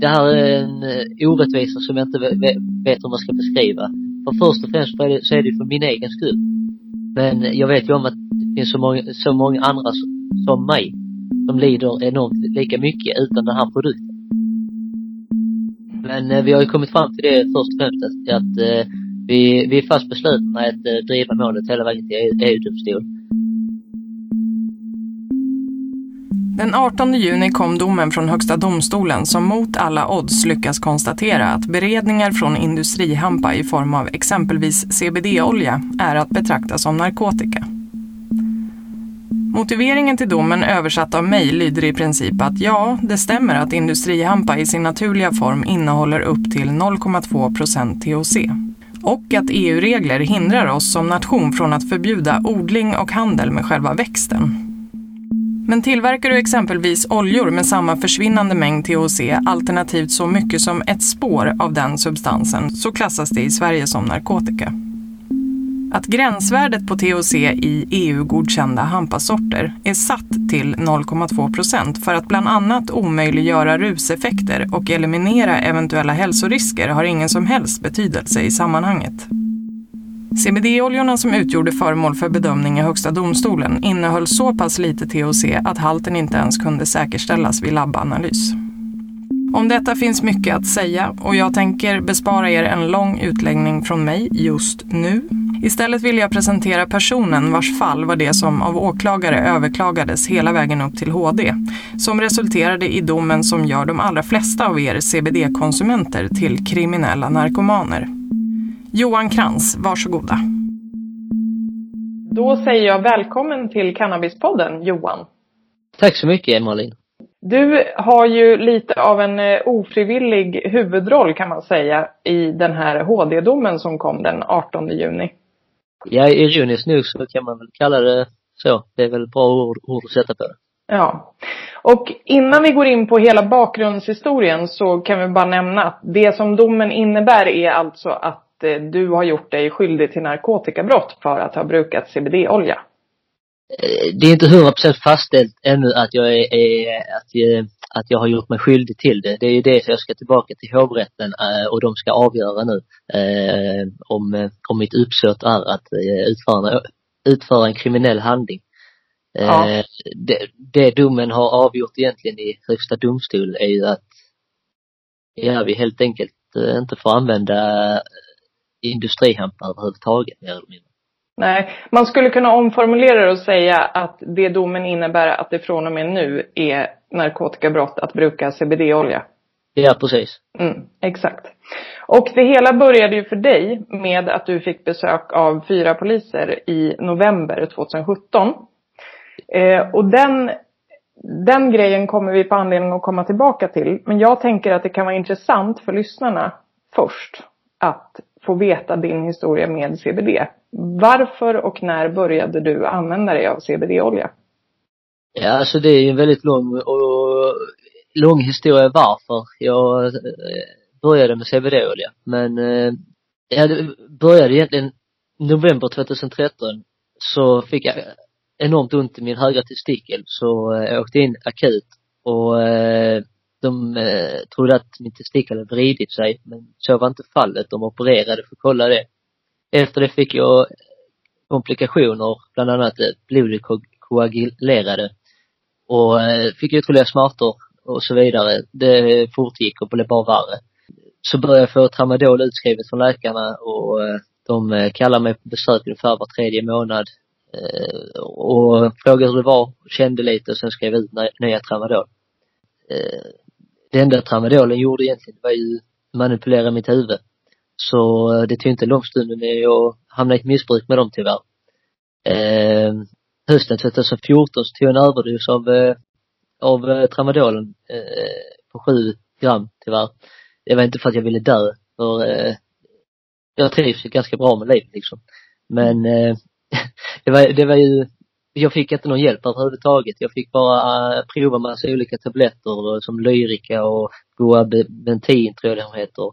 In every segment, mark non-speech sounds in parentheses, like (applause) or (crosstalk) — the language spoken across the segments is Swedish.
det här är en eh, orättvisa som jag inte vet hur man ska beskriva. För först och främst så är det för min egen skull. Men jag vet ju om att det finns så många, så många andra som, mig som lider enormt lika mycket utan den här produkten. Men eh, vi har ju kommit fram till det först och främst att, att eh, vi, vi är fast beslutna att driva målet hela vägen till EU-domstol. Den 18 juni kom domen från Högsta domstolen som mot alla odds lyckas konstatera att beredningar från industrihampa i form av exempelvis CBD-olja är att betrakta som narkotika. Motiveringen till domen översatt av mig lyder i princip att ja, det stämmer att industrihampa i sin naturliga form innehåller upp till 0,2 procent THC. Och att EU-regler hindrar oss som nation från att förbjuda odling och handel med själva växten. Men tillverkar du exempelvis oljor med samma försvinnande mängd THC, alternativt så mycket som ett spår av den substansen, så klassas det i Sverige som narkotika. Att gränsvärdet på THC i EU-godkända hampasorter är satt till 0,2 procent för att bland annat omöjliggöra ruseffekter och eliminera eventuella hälsorisker har ingen som helst betydelse i sammanhanget. CBD-oljorna som utgjorde föremål för bedömning i Högsta domstolen innehöll så pass lite THC att halten inte ens kunde säkerställas vid labbanalys. Om detta finns mycket att säga och jag tänker bespara er en lång utläggning från mig just nu. Istället vill jag presentera personen vars fall var det som av åklagare överklagades hela vägen upp till HD, som resulterade i domen som gör de allra flesta av er CBD-konsumenter till kriminella narkomaner. Johan Krantz, varsågoda. Då säger jag välkommen till Cannabispodden, Johan. Tack så mycket, Malin. Du har ju lite av en eh, ofrivillig huvudroll kan man säga i den här HD-domen som kom den 18 juni. Ja, ironiskt nog så kan man väl kalla det så. Det är väl bra ord, ord att sätta på det. Ja. Och innan vi går in på hela bakgrundshistorien så kan vi bara nämna att det som domen innebär är alltså att eh, du har gjort dig skyldig till narkotikabrott för att ha brukat CBD-olja. Eh, det är inte hundra procent fastställt ännu att jag är, är att, jag, att jag har gjort mig skyldig till det. Det är ju det som jag ska tillbaka till hovrätten och de ska avgöra nu om, om mitt uppsåt är att utföra, utföra en kriminell handling. Ja. Det, det domen har avgjort egentligen i högsta domstol är ju att ja, vi helt enkelt inte får använda industrihampar överhuvudtaget mer eller mindre. Nej, man skulle kunna omformulera det och säga att det domen innebär att det från och med nu är narkotikabrott att bruka CBD-olja. Ja, precis. Mm, exakt. Och det hela började ju för dig med att du fick besök av fyra poliser i november 2017. Eh, och den, den grejen kommer vi på anledning att komma tillbaka till. Men jag tänker att det kan vara intressant för lyssnarna först att få veta din historia med CBD. Varför och när började du använda dig av CBD-olja? Ja, alltså det är ju en väldigt lång och lång historia varför jag eh, började med CBD-olja. Men eh, jag började egentligen november 2013 så fick jag enormt ont i min högra testikel så eh, jag åkte in akut och de eh, trodde att min testikel hade vridit sig, men så var inte fallet. De opererade för att kolla det. Efter det fick jag eh, komplikationer, bland annat eh, blodet koagulerade och eh, fick ytterligare smärtor och så vidare. Det fortgick och blev bara värre. Så började jag få tramadol utskrivet från läkarna och eh, de eh, kallade mig på besök ungefär var tredje månad eh, och frågade hur det var, kände lite och sen skrev ut nya tramadol det enda tramadolen gjorde egentligen var ju manipulera mitt huvud. Så eh, det tog inte lång stund när jag hamnade i ett missbruk med dem tyvärr. Eh, hösten 2014 så tog jag en överdos av, eh, av eh, tramadolen eh, på sju gram tyvärr. Det var inte för att jag ville dö, för eh, jag trivs ganska bra med livet liksom. Men eh, (laughs) det var, det var ju jag fick inte någon hjälp överhuvudtaget. Jag fick bara uh, prova massa olika tabletter som Lyrica och Guabentin tror jag de heter.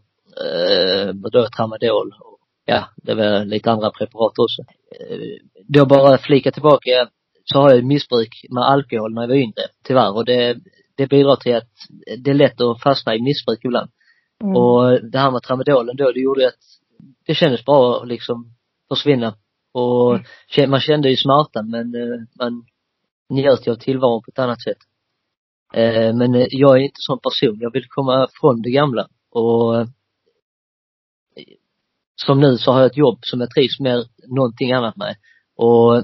Uh, då tramadol. Och, ja, det var lite andra preparat också. Uh, då bara flika tillbaka så har jag missbruk med alkohol när jag var yngre, tyvärr. Och det, det bidrar till att det är lätt att fastna i missbruk ibland. Mm. Och det här med tramadolen då, det gjorde att det kändes bra att liksom försvinna. Och Mm. man kände ju smärtan men eh, man njöt ju av tillvaron på ett annat sätt. Eh, Men eh, jag är inte sån person. Jag vill komma från det gamla. Och som nu så har jag ett jobb som jag trivs med någonting annat med. Och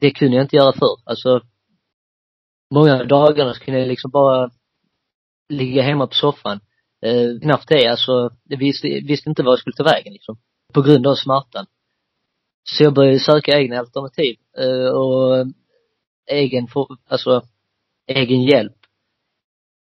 det kunde jag inte göra förr. Alltså många dagarna kunde jag liksom bara ligga hemma på soffan. Eh, knappt det, alltså, jag visste, visste inte vad jag skulle ta vägen liksom. På grund av smärtan. Så jag började söka egna alternativ, eh, och egen, alltså, egen hjälp.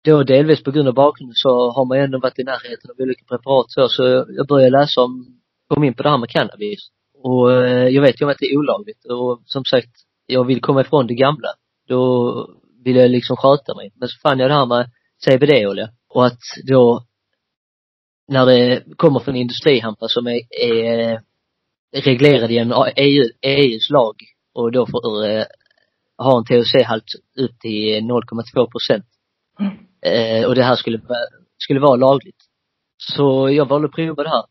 Då delvis på grund av bakgrunden så har man ju ändå varit i närheten av olika preparat så, så jag började läsa om, kom in på det här med cannabis. Och eh, jag vet ju om att det är olagligt och som sagt, jag vill komma ifrån det gamla. Då vill jag liksom sköta mig. Men så fann jag det här med CBD-olja och att då när det kommer från industrihampa som är, är reglerad genom EU, EUs lag och då får eh, ha en THC-halt upp till 0,2 procent. Mm. Eh, och det här skulle, skulle vara lagligt. Så jag valde att prova det här.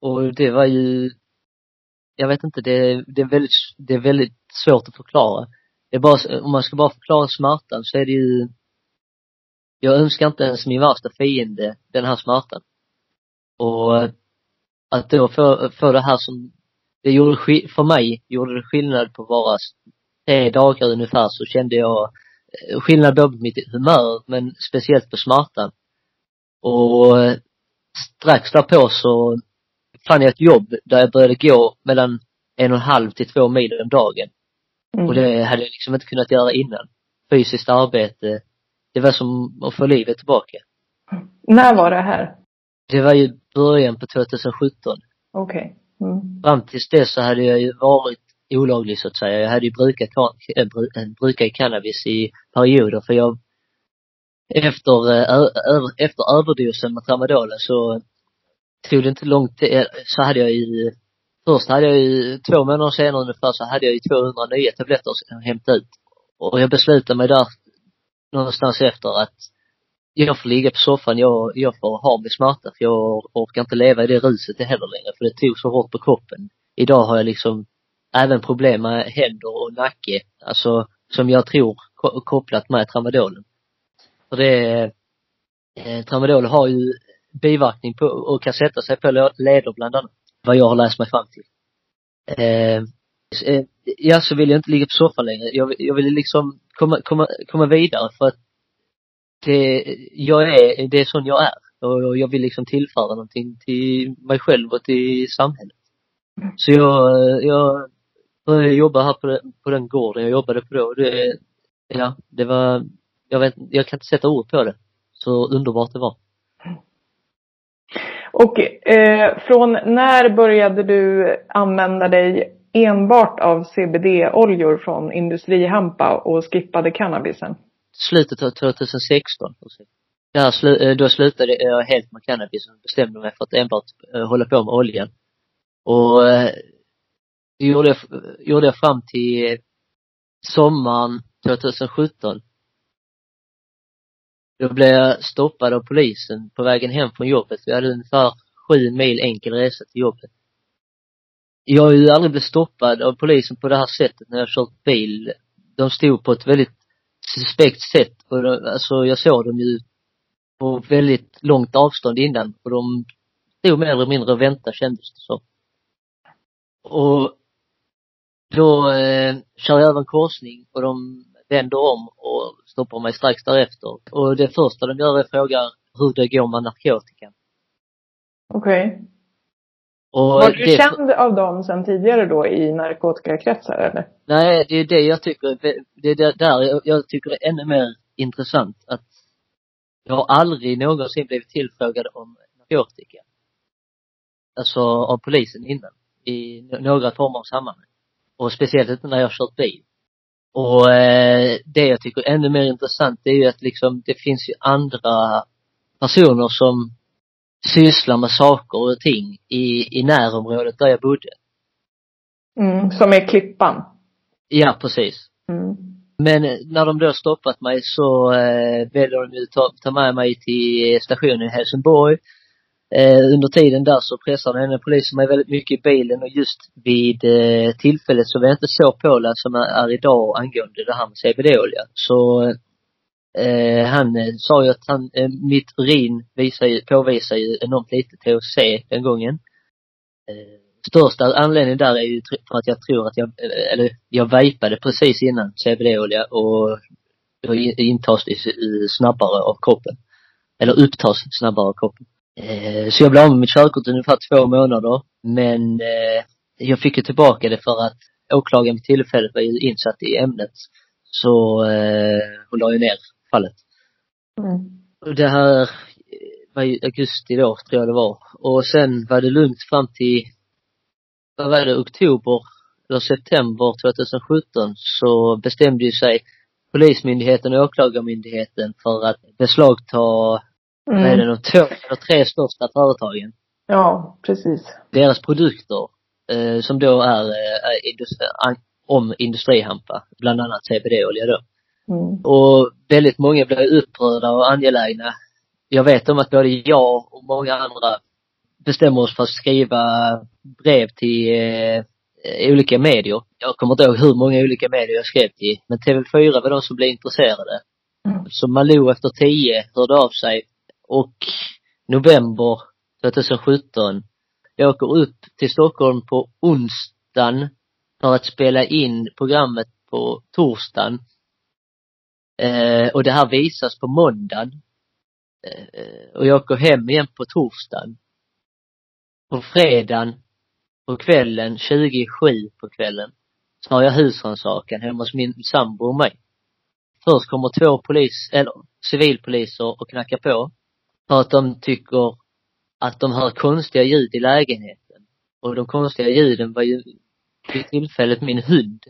Och det var ju, jag vet inte, det, det är väldigt, det är väldigt svårt att förklara. Det är bara, om man ska bara förklara smärtan så är det ju, jag önskar inte ens min värsta fiende den här smärtan. Och att då få, få det här som, det gjorde, för mig gjorde det skillnad på bara tre dagar ungefär så kände jag eh, skillnad både på mitt humör men speciellt på smärtan. Och eh, strax därpå så fann jag ett jobb där jag började gå mellan en och en halv till två mil om dagen. Mm. Och det hade jag liksom inte kunnat göra innan. Fysiskt arbete, det var som att få livet tillbaka. När var det här? Det var ju början på 2017. Okej. Mm. Fram tills dess så hade jag ju varit olaglig så att säga. Jag hade ju brukat, ka- äh, bru- brukat cannabis i perioder för jag efter, äh, efter överdosen med tramadolen så tog det inte lång tid, så hade jag ju Först hade jag ju, två månader senare ungefär så hade jag ju 200 nya tabletter att hämta ut. Och jag beslutade mig där någonstans efter att jag får ligga på soffan, jag, jag får ha min smärta för jag orkar inte leva i det ruset heller längre för det tog så hårt på kroppen. Idag har jag liksom även problem med händer och nacke, alltså som jag tror kopplat med tramadolen. För det, eh, tramadol har ju biverkning på och kan sätta sig på leder bland annat, vad jag har läst mig fram till. Eh, eh, ja, så vill jag inte ligga på soffan längre. Jag, jag vill liksom komma, komma, komma vidare för att det, jag är, det är sån jag är. Och jag vill liksom tillföra någonting till mig själv och till samhället. Så jag, jag började jobba här på, den, på den gården jag jobbade på då. Det, ja, det var, jag vet jag kan inte sätta ord på det. Så underbart det var. Och eh, från när började du använda dig enbart av CBD-oljor från industrihampa och skippade cannabisen? Slutet av 2016. Där slu, eh, då slutade jag helt med cannabis och bestämde mig för att enbart eh, hålla på med oljan. Och eh, det gjorde jag, gjorde jag fram till sommaren 2017. Då blev jag stoppad av polisen på vägen hem från jobbet. Vi hade ungefär sju mil enkel resa till jobbet. Jag har ju aldrig blivit stoppad av polisen på det här sättet när jag kört bil. De stod på ett väldigt suspekt sätt och de, alltså jag såg dem ju på väldigt långt avstånd innan och de stod mer eller mindre och väntade kändes det som. Och då eh, kör jag över en korsning och de vänder om och stoppar mig strax därefter. Och det första de gör är att fråga hur det går med narkotikan. Okej. Okay. Var du det, känd av dem sedan tidigare då i narkotikakretsar eller? Nej, det är det jag tycker, det är där jag, tycker det är ännu mer intressant att jag har aldrig någonsin blivit tillfrågad om narkotika. Alltså av polisen innan. I några former av sammanhang. Och speciellt inte när jag har kört bil. Och eh, det jag tycker är ännu mer intressant det är ju att liksom det finns ju andra personer som sysslar med saker och ting i, i närområdet där jag bodde. Mm, som är Klippan. Ja, precis. Mm. Men när de då stoppat mig så eh, väljer de ju ta, ta med mig till stationen i Helsingborg. Eh, under tiden där så pressar den polisen mig väldigt mycket i bilen och just vid eh, tillfället så var jag inte så påläst som jag är idag angående det här med CBD-olja. Så eh, han eh, sa ju att han, eh, mitt urin visar ju, påvisar ju enormt lite THC den gången. Eh, största anledningen där är ju för att jag tror att jag, eh, eller jag vejpade precis innan CBD-olja och då intas det snabbare av kroppen. Eller upptas snabbare av kroppen. Eh, så jag blev av med mitt körkort ungefär två månader. Men eh, jag fick ju tillbaka det för att åklagaren vid tillfället var ju insatt i ämnet. Så eh, hon la ju ner fallet. Mm. Och det här var ju augusti då, tror jag det var. Och sen var det lugnt fram till, vad var det, oktober eller september 2017 så bestämde ju sig Polismyndigheten och Åklagarmyndigheten för att beslagta, mm. vad är det, de två eller tre största företagen. Ja, precis. Deras produkter, eh, som då är, eh, industri, om industrihampa, bland annat CBD-olja då. Mm. Och väldigt många blir upprörda och angelägna. Jag vet om att både jag och många andra bestämmer oss för att skriva brev till eh, olika medier. Jag kommer inte ihåg hur många olika medier jag skrev till, men TV4 var de som blev intresserade. Mm. Så Malou efter tio hörde av sig och november 2017, jag åker upp till Stockholm på onsdagen för att spela in programmet på torsdagen Eh, och det här visas på måndagen. Eh, och jag åker hem igen på torsdagen. På fredagen på kvällen, 27 på kvällen, så har jag husrannsakan hemma hos min sambo och mig. Först kommer två polis, eller civilpoliser och knackar på. För att de tycker att de hör konstiga ljud i lägenheten. Och de konstiga ljuden var ju vid tillfället min hund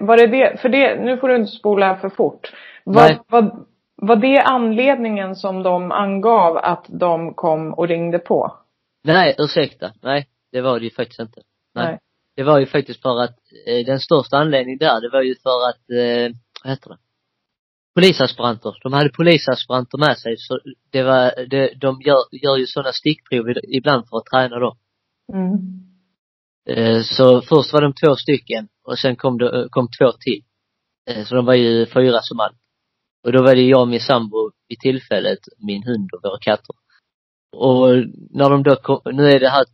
var det det, för det, nu får du inte spola för fort. Var, var, var det anledningen som de angav att de kom och ringde på? Nej, ursäkta. Nej, det var det ju faktiskt inte. Nej. Nej. Det var ju faktiskt för att, eh, den största anledningen där, det var ju för att, eh, vad heter det? Polisaspiranter. De hade polisaspiranter med sig så det var, det, de gör, gör ju sådana stickprov ibland för att träna dem. Mm. Eh, så först var de två stycken och sen kom det, kom två till. Eh, så de var ju fyra som allt. Och då var det jag och min sambo vid tillfället, min hund och våra katter. Och när de då kom, nu är det här,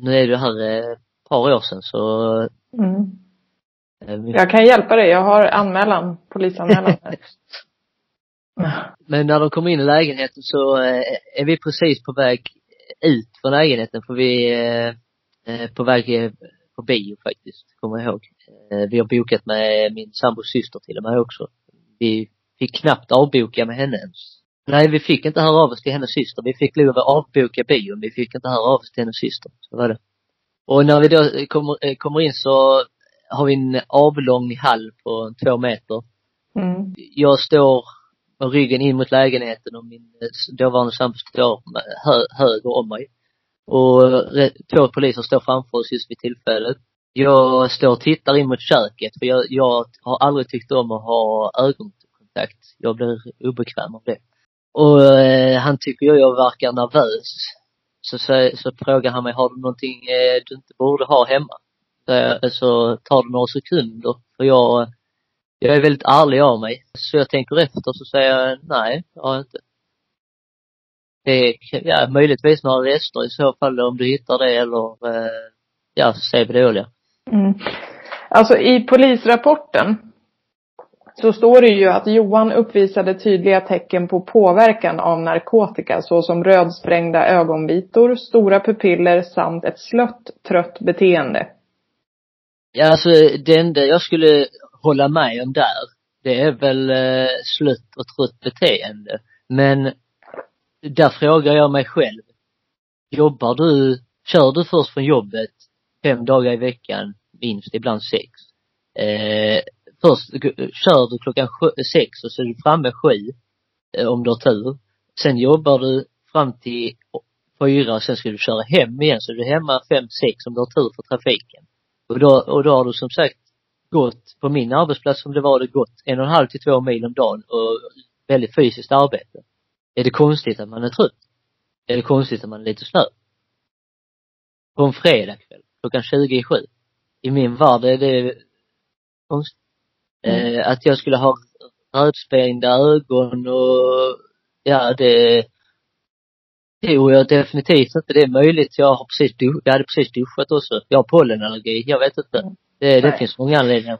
nu är det här ett par år sedan så mm. Eh, jag kan hjälpa dig, jag har anmälan, polisanmälan. (laughs) Men när de kom in i lägenheten så är vi precis på väg ut från lägenheten för vi Eh, på väg eh, på bio faktiskt, kommer jag ihåg. Eh, vi har bokat med min sambos syster till och med också. Vi fick knappt avboka med henne ens. Nej, vi fick inte höra av oss till hennes syster. Vi fick lov att avboka bion. Vi fick inte höra av oss till hennes syster. Så var det. Och när vi då kommer, kommer in så har vi en avlång hall på två meter. Mm. Jag står med ryggen in mot lägenheten och min dåvarande sambo står hö, höger om mig. Och två poliser står framför oss just vid tillfället. Jag står och tittar in mot köket för jag, jag har aldrig tyckt om att ha sagt. Jag blir obekväm av det. Och eh, han tycker jag verkar nervös. Så, så, så frågar han mig, har du någonting eh, du inte borde ha hemma? Så, eh, så tar det några sekunder, för jag, jag är väldigt ärlig av mig. Så jag tänker efter så säger jag, nej, jag har inte. Det är, ja, möjligtvis några rester i så fall om du hittar det eller, eh, ja, CBD-olja. Mm. Alltså i polisrapporten så står det ju att Johan uppvisade tydliga tecken på påverkan av narkotika såsom rödsprängda ögonvitor, stora pupiller samt ett slött, trött beteende. Ja, alltså det enda jag skulle hålla med om där, det är väl eh, slött och trött beteende. Men där frågar jag mig själv. Jobbar du, kör du först från jobbet fem dagar i veckan, minst, ibland sex. Eh, först eh, kör du klockan eh, sex och så är du framme sju, eh, om du har tur. Sen jobbar du fram till fyra och sen ska du köra hem igen, så är du hemma fem, sex om du har tur för trafiken. Och då, och då har du som sagt gått på min arbetsplats som det var det gått en och en halv till två mil om dagen och väldigt fysiskt arbete. Är det konstigt att man är trött? Är det konstigt att man är lite slö? På en fredagkväll klockan 20 i sju. I min värld är det konstigt. Mm. Eh, att jag skulle ha rödsprängda ögon och ja, det tror jag definitivt inte det är möjligt. Jag har precis, du- jag hade precis duschat också. Jag har pollenallergi. Jag vet inte. Det, det Nej. finns många anledningar.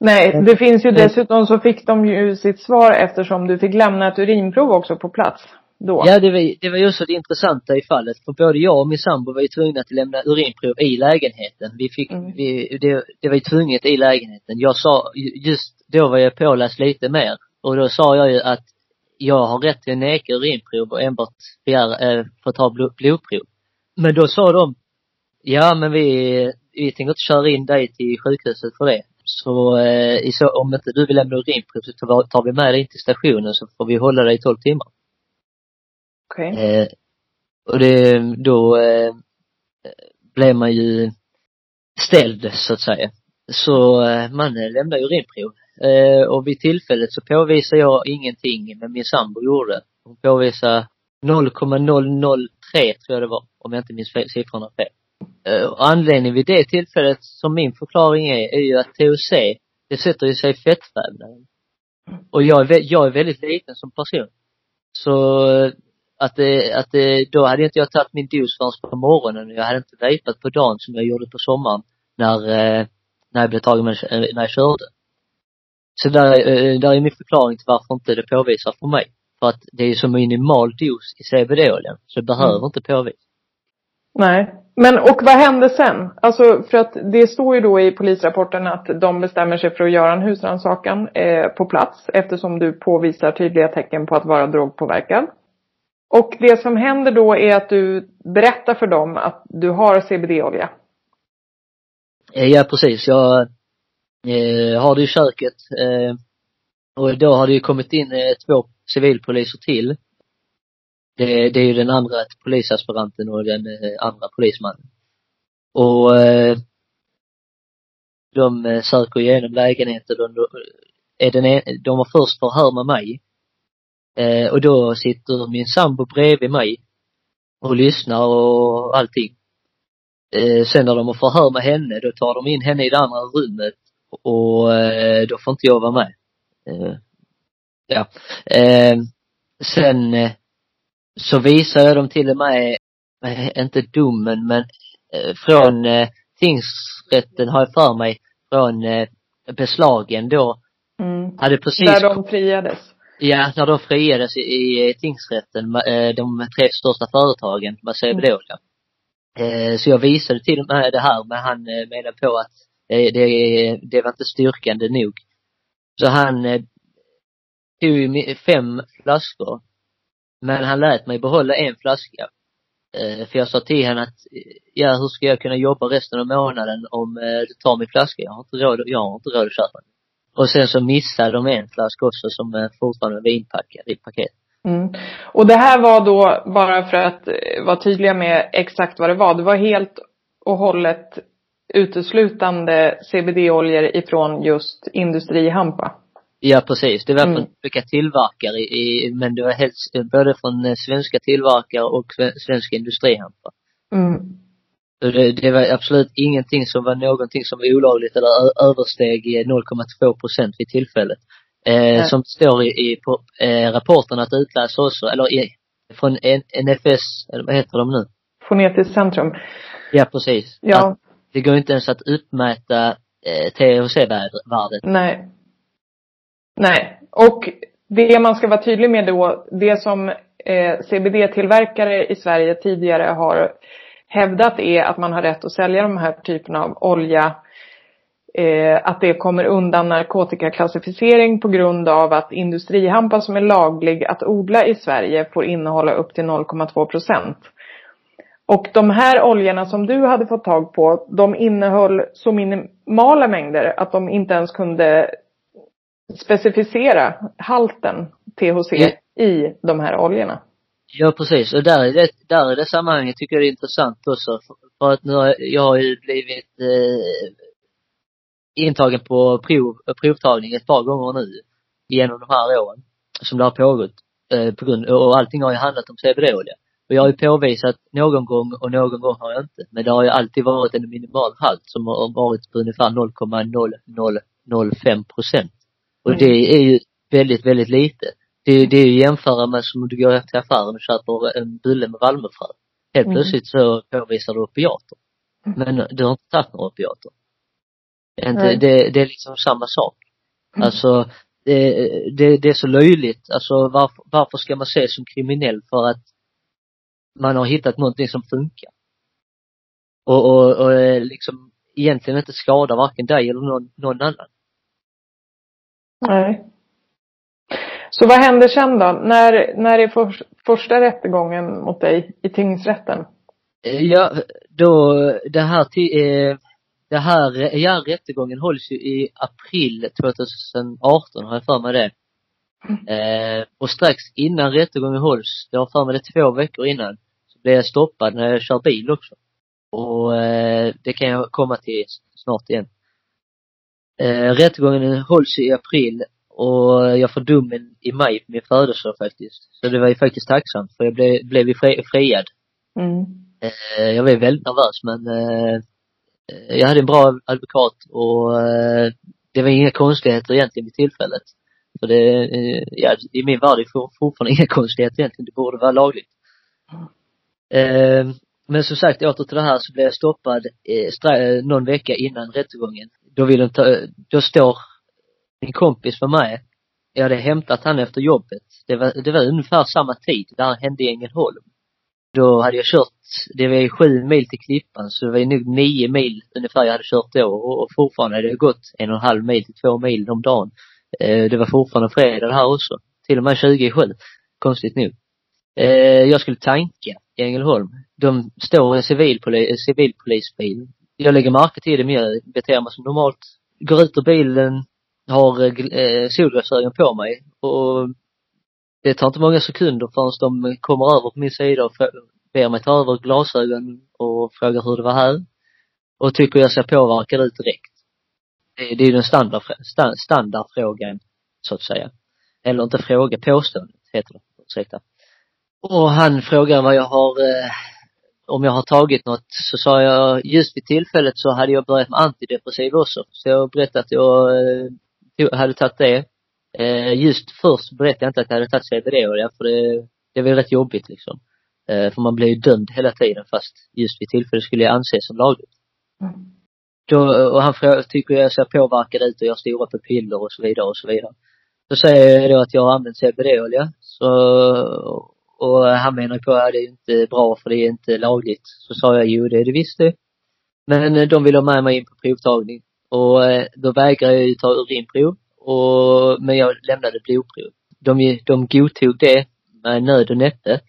Nej, det finns ju dessutom så fick de ju sitt svar eftersom du fick lämna ett urinprov också på plats då. Ja, det var, det var ju så det intressanta i fallet. För både jag och min sambo var ju tvungna att lämna urinprov i lägenheten. Vi fick, Mm. vi, det, det var ju tvunget i lägenheten. Jag sa, just då var jag påläst lite mer. Och då sa jag ju att jag har rätt till att neka urinprov och enbart begära, eh, få ta blod, blodprov. Men då sa de, ja men vi, vi tänker inte köra in dig till sjukhuset för det. Så, eh, så om inte du vill lämna urinprov så tar, tar vi med dig in till stationen så får vi hålla dig i 12 timmar. Okej. Eh, och det, då eh, blev man ju ställd så att säga. Så eh, man lämnade urinprov. Eh, och vid tillfället så påvisade jag ingenting, men min sambo gjorde. Hon påvisade 0,003 tror jag det var, om jag inte minns fel, siffrorna fel. Eh, och anledningen vid det tillfället, som min förklaring är, är ju att THC, det sätter ju sig i fettvävnaden. Och jag är, jag är väldigt liten som person. Så eh, att det, att det, då hade inte jag tagit min dos förrän på morgonen och jag hade inte vejpat på dagen som jag gjorde på sommaren när, eh, när jag blev tagen med, eh, när jag körde. Så där, eh, där är min förklaring till varför inte det påvisar för mig. För att det är så minimal dos i CBD-oljan, så det behöver Mm. inte påvisa. Nej. Men och vad hände sen? Alltså för att det står ju då i polisrapporten att de bestämmer sig för att göra en husrannsakan eh, på plats eftersom du påvisar tydliga tecken på att vara drogpåverkad. Och det som händer då är att du berättar för dem att du har CBD-olja. Eh, ja, precis. Jag eh, har det i köket. Eh, och då har det ju kommit in eh, två civilpoliser till. Det, det är ju den andra polisaspiranten och den eh, andra polismannen. Och eh, de eh, söker igenom lägenheten De, eh, är den, e-, de har först förhör med mig. Eh, och då sitter min sambo bredvid mig och lyssnar och allting. Eh, sen när de har förhör med henne, då tar de in henne i det andra rummet och eh, då får inte jag vara med. Eh, ja. Eh, sen eh, så visar jag dem till och med, eh, inte domen, men från tingsrätten har jag för mig, från beslagen då, Mm. hade precis Där de friades. Ja, när de friades i, i tingsrätten, eh, de tre största företagen med CBD-olja. Eh, Så jag visade till och med det här, men han eh, menade på att det, det, det var inte styrkande nog. Så han eh, tog fem flaskor. Men han lät mig behålla en flaska. Eh, För jag sa till henne att, eh, ja hur ska jag kunna jobba resten av månaden om eh, du tar min flaska? Jag har inte råd, jag har inte råd att köpa den. Och sen så missade de en flaska också som fortfarande var inpackad i paket. Mm. Och det här var då, bara för att eh, vara tydliga med exakt vad det var, det var helt och hållet uteslutande CBD-oljor ifrån just industrihampa. Ja precis, det var Mm. från olika tillverkare i, men det var helst eh, både från eh, svenska tillverkare och sve- svenska industrihampa. Mm. Det, det var absolut ingenting som var någonting som var olagligt eller översteg eh, 0,2 procent vid tillfället. Eh, som står i, i på, eh, rapporten att utläsa också, eller i, från NFS, eller vad heter de nu? Fonetiskt centrum. Ja precis. Ja, Att det går inte ens att uppmäta eh, THC-värdet. nej. Nej. Och det man ska vara tydlig med då, det som eh, CBD-tillverkare i Sverige tidigare har hävdat är att man har rätt att sälja de här typerna av olja eh, att det kommer undan narkotikaklassificering på grund av att industrihampa som är laglig att odla i Sverige får innehålla upp till 0,2 procent. Och de här oljorna som du hade fått tag på, de innehöll så minimala mängder att de inte ens kunde specificera halten THC i de här oljorna. Ja precis, och där i det, där i det sammanhanget tycker jag det är intressant också. För, för att nu har jag, har ju blivit eh, intagen på prov, provtagning ett par gånger nu genom de här åren som det har pågått eh, på grund, och allting har ju handlat om CBD-olja. Och jag har ju påvisat någon gång och någon gång har jag inte. Men det har ju alltid varit en minimal halt som har varit på ungefär 0,0005 procent. Och Mm. det är ju väldigt, väldigt lite. Det, det är ju jämföra med som du går till affären och köper en bulle med valmuefrö. Helt Mm. plötsligt så påvisar du opiater. Men du har inte tagit några opiater. Det det, det är liksom samma sak. Mm. Alltså, det, det, det är så löjligt. Alltså varför, varför ska man ses som kriminell för att man har hittat någonting som funkar? Och, och, och eh, liksom egentligen inte skadar varken dig eller någon, någon annan. Nej. Så vad händer sen då? När, när är för, första rättegången mot dig i tingsrätten? Eh, ja, då, det här till, eh, det här, ja rättegången hålls ju i april 2018 har jag för mig det. Eh, och strax innan rättegången hålls, jag har för mig det två veckor innan, så blir jag stoppad när jag kör bil också. Och eh, det kan jag komma till snart igen. Eh, rättegången hålls i april och jag får domen i maj på min födelsedag faktiskt. Så det var ju faktiskt tacksamt för jag blev, blev ju fri, friad Mm. Eh, jag var väldigt nervös men eh, jag hade en bra advokat och eh, det var inga konstigheter egentligen vid tillfället. För det, ja, i min värld är det for- fortfarande (laughs) inga konstigheter egentligen. Det borde vara lagligt. Men som sagt, åter till det här så blev jag stoppad någon vecka innan rättegången. Då vill de ta, då står min kompis för mig, jag hade hämtat han efter jobbet. Det var, det var ungefär samma tid, det här hände i Ängelholm. Då hade jag kört, det var ju sju mil till Klippan, så det var ju nog nio mil ungefär jag hade kört då och, och fortfarande hade det gått en och en halv mil till två mil om dagen. Eh, det var fortfarande fredag det här också. Till och med 20 i sju. Konstigt nog. Eh, jag skulle tanka i Ängelholm. De står i en civilpoli, civilpolisbil. Jag lägger märke till det, men jag beter mig som normalt. Går ut ur bilen, har eh, eh, solglasögon på mig och det tar inte många sekunder förrän de kommer över på min sida och ber mig ta över glasögon och frågar hur det var här. Och tycker jag ser påverkad ut direkt. Det, det är ju den standard, standardfrågan, så att säga. Eller inte fråga, påståendet heter det. Ursäkta. Och han frågar vad jag har, eh, om jag har tagit något. Så sa jag, just vid tillfället så hade jag börjat med antidepressiv också. Så jag berättade att jag eh, hade tagit det. Eh, just först berättade jag inte att jag hade tagit CBD-olja för det, det var rätt jobbigt liksom. Eh, för man blir ju dömd hela tiden fast just vid tillfället skulle jag anses som lagligt. Mm. Då, och han frå- tycker jag ser påverkad ut och jag stora pupiller och så vidare och så vidare. Då säger jag då att jag har använt CBD-olja. Så, och han menar på att det är inte bra för det är inte lagligt. Så sa jag, jo det är det visst det. Men eh, de vill ha med mig in på provtagning. Och eh, då vägrade jag ju ta urinprov. Och, men jag lämnade blodprov. De, de godtog det med nöd och näppe.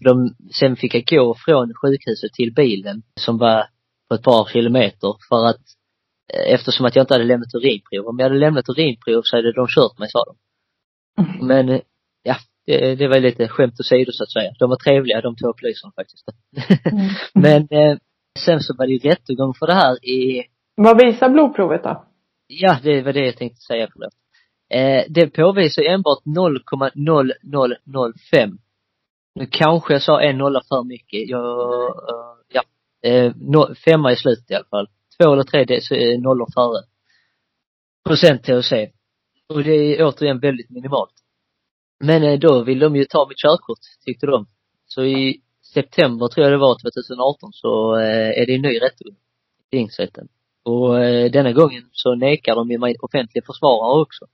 De, sen fick jag gå från sjukhuset till bilen som var på ett par kilometer för att eh, eftersom att jag inte hade lämnat urinprov. Om jag hade lämnat urinprov så hade de kört mig sa de. Men eh, ja, det, det var lite skämt åsido så att säga. De var trevliga de två poliserna faktiskt. (laughs) Mm. Men eh, sen så var det ju rättegång för det här i, vad visar blodprovet då? ja det var det jag tänkte säga förlåt. Eh, det påvisar enbart 0,0005. Nu kanske jag sa en nolla för mycket. Jag, eh, ja. Eh, no, femma i slutet i alla fall. Två eller tre det är eh, nollor före. Procent THC. Och det är återigen väldigt minimalt. Men eh, då vill de ju ta mitt körkort, tyckte de. Så i september tror jag det var 2018 så eh, är det en ny rättegång tingsrätten. Och eh, denna gången så nekar de ju mig offentlig försvarare också.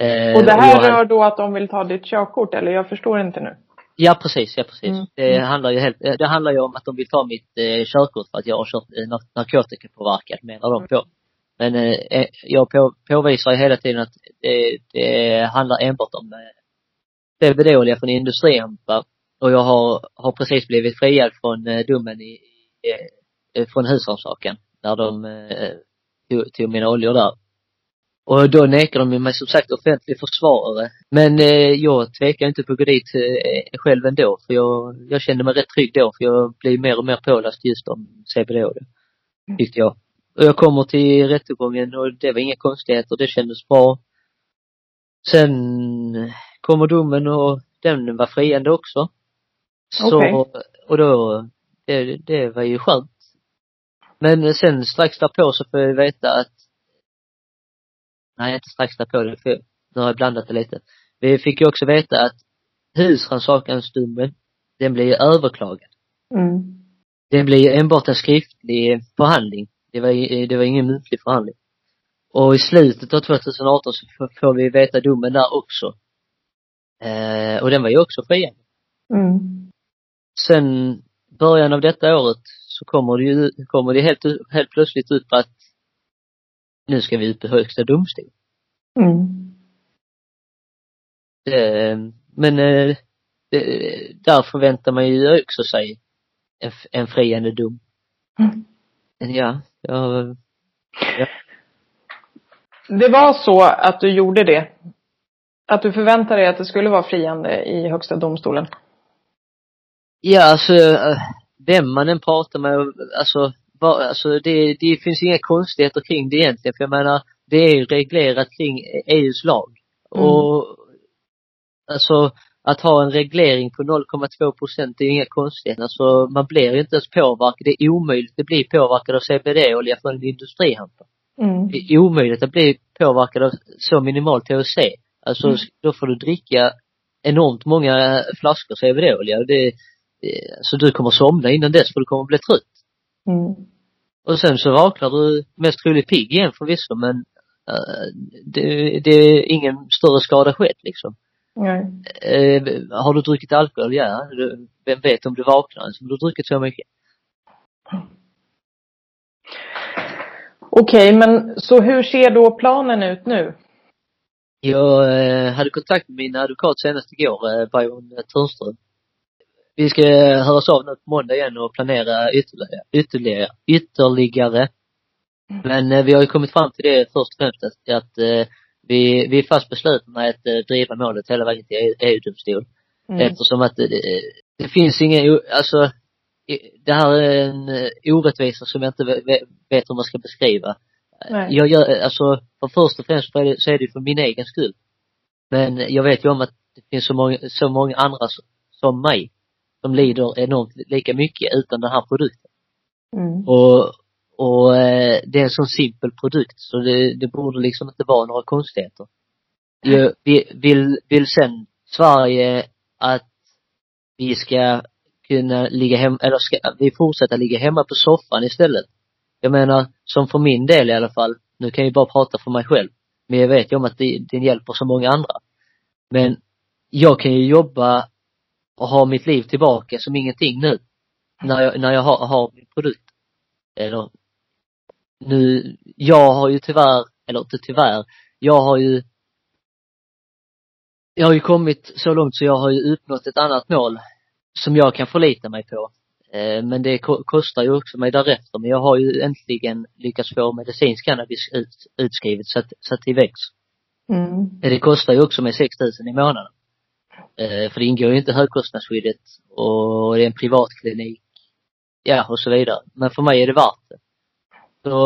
Eh, Och det här jag- rör då att de vill ta ditt körkort, eller jag förstår inte nu. Ja precis, ja precis. Mm. Det handlar ju helt, eh, det handlar ju om att de vill ta mitt eh, körkort för att jag har kört eh, nar- narkotikapåverkad menar de på. Men eh, eh, jag på, påvisar ju hela tiden att det, det handlar enbart om eh, CBD-olja från industrihampa och jag har, har precis blivit friad från eh, domen i, i eh, från husrannsakan när de eh, tog, tog mina oljor där. Och då nekar de mig som sagt offentlig försvarare. Men eh, jag tvekar inte på att gå dit eh, själv ändå för jag, jag kände mig rätt trygg då för jag blev mer och mer påläst just om CBD olja. Tyckte jag. Och jag kommer till rättegången och det var inga konstigheter, det kändes bra. Sen kommer domen och den var friande också. Så, Okej. och då, det, det var ju skönt. Men sen strax därpå så får jag veta att, nej inte strax därpå, det för, nu har jag blandat det lite. Vi fick ju också veta att husrannsakansdomen, den blir ju överklagad. Mm. Det blir enbart en skriftlig förhandling. Det var, det var ingen muntlig förhandling. Och i slutet av 2018 så får vi veta domen där också. Eh, och den var ju också friande. Mm. Sen början av detta året så kommer det ju, kommer det helt, helt plötsligt ut på att nu ska vi ut på högsta domstol. Mm. Det, men eh, det, där förväntar man ju också sig en, friande dom. Mm. Men ja, jag, Det var så att du gjorde det? Att du förväntade dig att det skulle vara friande i Högsta domstolen? Ja, alltså, eh, vem man än pratar med, alltså, va, alltså det, det finns inga konstigheter kring det egentligen, för jag menar, det är reglerat kring EUs lag. Mm. Och, alltså, att ha en reglering på 0,2 procent är ju inga konstigheter. Alltså, man blir ju inte ens påverkad. Det är omöjligt att bli påverkad av CBD-olja från en industrihampa. Mm. Det är omöjligt att bli påverkad av så minimal THC. Alltså, Mm. då får du dricka enormt många flaskor CBD-olja. Det, det, så du kommer somna innan dess för du kommer bli trött. Mm. Och sen så vaknar du mest troligt pigg igen förvisso men uh, det, det är ingen större skada skett liksom. Nej. Eh, har du druckit alkohol? Ja. Du, vem vet om du vaknar ens om du druckit så mycket. Okej, men så hur ser då planen ut nu? Jag eh, hade kontakt med min advokat senast igår, eh, Byron Törnström. Vi ska höras av nu på måndag igen och planera ytterligare, ytterligare, ytterligare. Men eh, vi har ju kommit fram till det först och främst att, att eh, vi, vi är fast beslutna att eh, driva målet hela vägen till EU- EU-domstol. Mm. Eftersom att det, det finns ingen, alltså, det här är en orättvisa som jag inte ve- ve- vet hur man ska beskriva. Nej. Jag gör, alltså, för först och främst så är det, för min egen skull. Men jag vet ju om att det finns så många, så många andra som mig, som lider enormt lika mycket utan den här produkten. Mm. Och, och eh, det är en sån simpel produkt så det, det borde liksom inte vara några konstigheter. Jag, vi, vill, vill sen Sverige att vi ska kunna ligga hem, eller ska vi fortsätta ligga hemma på soffan istället? Jag menar, som för min del i alla fall, nu kan jag ju bara prata för mig själv, men jag vet ju om att det, det hjälper så många andra. Men jag kan ju jobba och ha mitt liv tillbaka som ingenting nu. När jag, när jag har, har min produkt. Eller, nu, jag har ju tyvärr, eller inte tyvärr, jag har ju jag har ju kommit så långt så jag har ju uppnått ett annat mål som jag kan förlita mig på. Eh, Men det ko- kostar ju också mig därefter. Men jag har ju äntligen lyckats få medicinsk cannabis ut, utskrivet så att, så att det väcks. Mm. Det kostar ju också mig 6 000 i månaden. Eh, För det ingår ju inte högkostnadsskyddet och det är en privatklinik. Ja, och så vidare. Men för mig är det värt det. Så,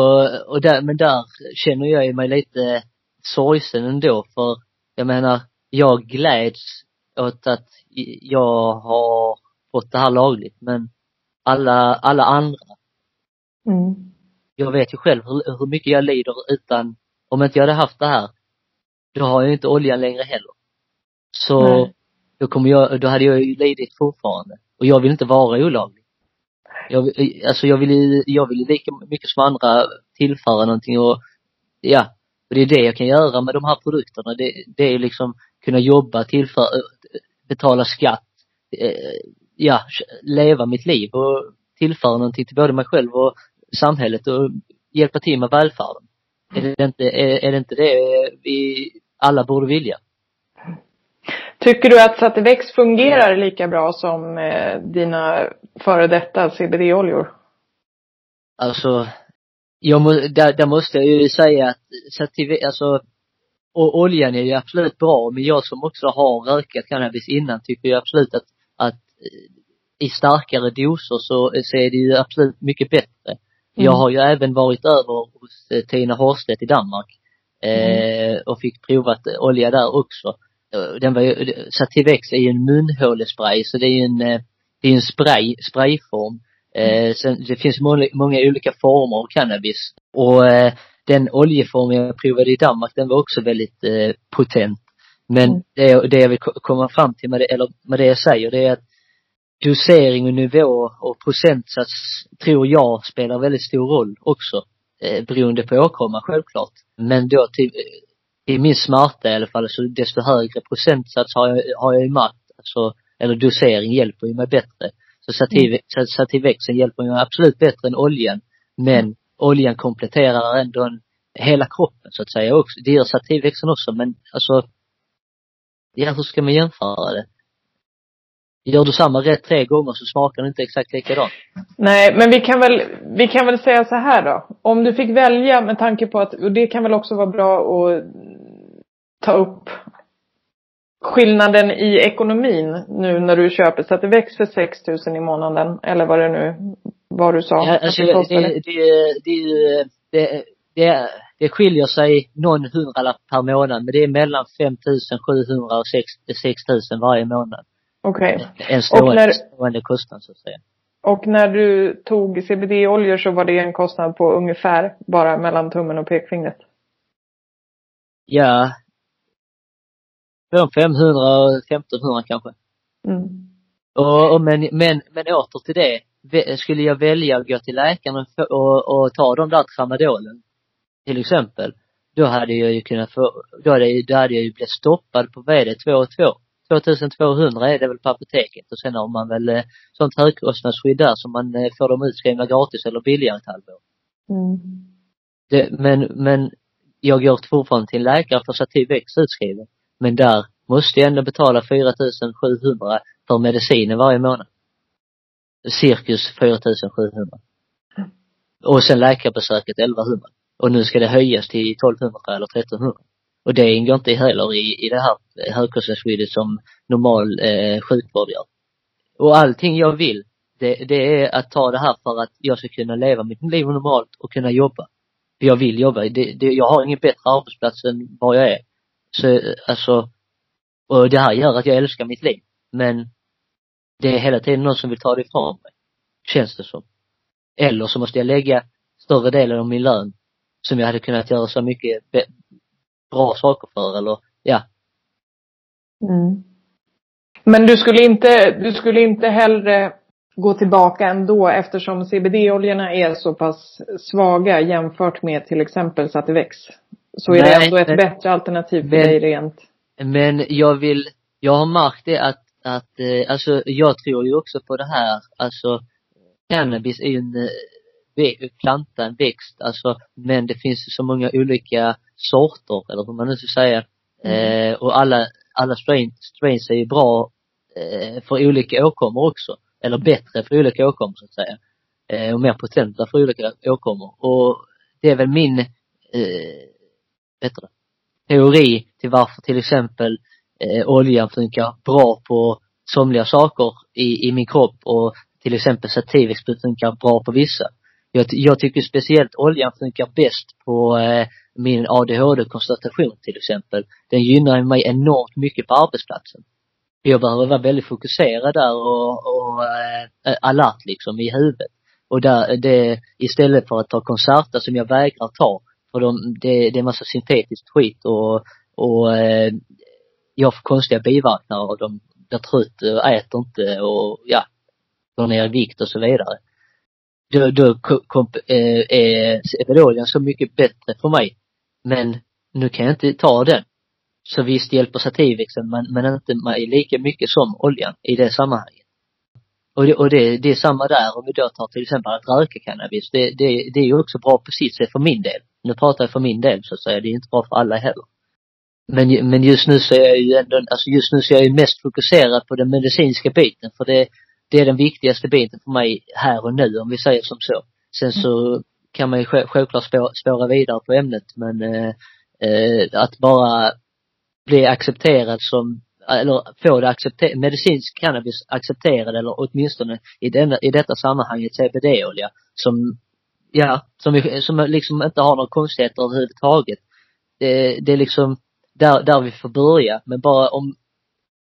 och där, men där känner jag ju mig lite sorgsen ändå för jag menar, jag gläds åt att jag har fått det här lagligt men alla, alla andra, Mm. jag vet ju själv hur, hur mycket jag lider utan, om inte jag hade haft det här, då har jag inte oljan längre heller. Så, Nej då kommer jag, då hade jag ju lidit fortfarande. Och jag vill inte vara olaglig. Jag, alltså jag vill ju, jag vill ju lika mycket som andra tillföra någonting och, ja, och det är det jag kan göra med de här produkterna. Det, det är liksom kunna jobba, tillföra, betala skatt, eh, ja, leva mitt liv och tillföra någonting till både mig själv och samhället och hjälpa till med välfärden. Är det inte, är, är det inte det vi alla borde vilja? Tycker du att Sativex fungerar lika bra som eh, dina före detta CBD-oljor? Alltså, jag må, där, där måste jag ju säga att sativ, alltså, och oljan är ju absolut bra, men jag som också har rökat cannabis innan tycker ju absolut att, att eh, i starkare doser så, så är det ju absolut mycket bättre. Jag har ju även varit över hos eh, Tina Horstedt i Danmark. Eh, och fick provat olja där också. Eh, Den var ju, Sativex är ju en munhålespray så det är ju en, eh, det är en spray, sprayform. Eh, sen, det finns många, många olika former av cannabis. Och eh, den oljeform jag provade i Danmark den var också väldigt eh, potent. Men Mm. det, det jag vill ko- komma fram till med det, eller med det jag säger, det är att dosering och nivå och procentsats tror jag spelar väldigt stor roll också. Eh, beroende på åkomma självklart. Men då till, i min smärta i alla fall, så desto högre procentsats har jag, har jag i märkt. Alltså, eller dosering hjälper ju mig bättre. Så sativ, mm. sativexen hjälper mig absolut bättre än oljan. Men oljan kompletterar ändå en, hela kroppen så att säga också. Det gör sativexen också men alltså, ja hur ska man jämföra det? Gör du samma rätt tre gånger så smakar det inte exakt likadant. Nej, men vi kan väl, vi kan väl säga så här då. Om du fick välja med tanke på att, och det kan väl också vara bra att ta upp skillnaden i ekonomin nu när du köper så växer för 6 000 i månaden eller vad det nu vad du sa. Ja, alltså det det, det, det, det, det, skiljer sig någon hundralapp per månad men det är mellan 5 700 och 6 000 varje månad. Okej. En stående, när- stående kostnad så att säga. Och när du tog CBD-oljor så var det en kostnad på ungefär bara mellan tummen och pekfingret. Ja. Från 500 och 1500 kanske. Mm. Och, och men, men, men åter till det. Skulle jag välja att gå till läkaren och, och, och ta de där tramadolen, till exempel, då hade jag ju kunnat få, då hade, då hade jag ju blivit stoppad på, vad är det, 2 och 2? 2200 är det väl på apoteket och sen har man väl eh, sånt högkostnadsskydd där som man eh, får dem utskrivna gratis eller billigare ett halvår. Mm. Det, men, men jag går fortfarande till en läkare för Sativex utskriven. Men där måste jag ändå betala 4700 för medicinen varje månad. Cirkus 4700. Och sen läkarbesöket 1100. Och nu ska det höjas till 1200 eller 1300. Och det ingår inte heller i, i det här eh, högkostnadsskyddet som normal eh, sjukvård gör. Och allting jag vill, det, det är att ta det här för att jag ska kunna leva mitt liv normalt och kunna jobba. För jag vill jobba. Det, det, jag har ingen bättre arbetsplats än var jag är. Så alltså, och det här gör att jag älskar mitt liv. Men det är hela tiden någon som vill ta det ifrån mig. Känns det som. Eller så måste jag lägga större delen av min lön som jag hade kunnat göra så mycket bra saker för eller, ja. Mm. Men du skulle inte, du skulle inte hellre gå tillbaka ändå eftersom CBD-oljorna är så pass svaga jämfört med till exempel Sativex. Så är det Nej, ändå ett men- bättre alternativ för men- dig rent. Men jag vill, jag har märkt det att, att, eh, alltså jag tror ju också på det här, alltså cannabis är ju en eh, planta, en växt, alltså men det finns så många olika sorter, eller hur man nu ska säga. Eh, och alla, alla strain, strains är ju bra eh, för olika åkommor också. Eller bättre för olika åkommor så att säga. Eh, och mer potenta för olika åkommor. Och det är väl min, eh, bättre teori till varför till exempel eh, oljan funkar bra på somliga saker i, i min kropp och till exempel Sativex funkar bra på vissa. Jag, jag tycker speciellt oljan funkar bäst på eh, min ADHD-konstatation till exempel. Den gynnar mig enormt mycket på arbetsplatsen. Jag behöver vara väldigt fokuserad där och, och eh, alert liksom i huvudet. Och där, det, istället för att ta konserter som jag vägrar ta, för de, det, det är massa syntetiskt skit och, och eh, jag får konstiga biverkningar och de blir trött och äter inte och ja, går ner i vikt och så vidare. Då, då komp, eh, är Evidolian så mycket bättre för mig. Men nu kan jag inte ta den. Så visst hjälper Sativexen men, men inte mig lika mycket som oljan i det sammanhanget. Och det, och det, det är samma där om vi då tar till exempel att röka cannabis. Det, det, det är ju också bra på sitt sätt för min del. Nu pratar jag för min del så att säga. Det är inte bra för alla heller. Men, men just nu så är jag ju ändå, alltså just nu så är jag ju mest fokuserad på den medicinska biten för det, det är den viktigaste biten för mig här och nu om vi säger som så. Sen så kan man ju självklart spåra vidare på ämnet men eh, eh, att bara bli accepterad som, eller få det accepterat, medicinsk cannabis accepterad eller åtminstone i denna, i detta sammanhanget CBD-olja som ja, som, är- som liksom inte har några konstigheter överhuvudtaget. Det, det är liksom där, där vi får börja. Men bara om,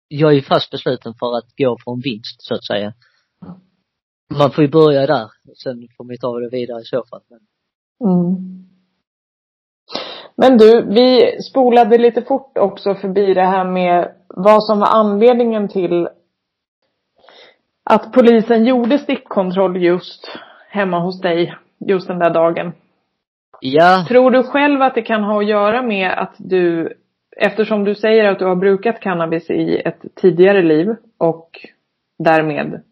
jag är ju fast besluten för att gå för en vinst så att säga. Man får ju börja där. Sen får man ju ta det vidare i så fall. Men, Mm. Men du, vi spolade lite fort också förbi det här med vad som var anledningen till att polisen gjorde stickkontroll just hemma hos dig just den där dagen. ja, Tror du själv att det kan ha att göra med att du, eftersom du säger att du har brukat cannabis i ett tidigare liv och därmed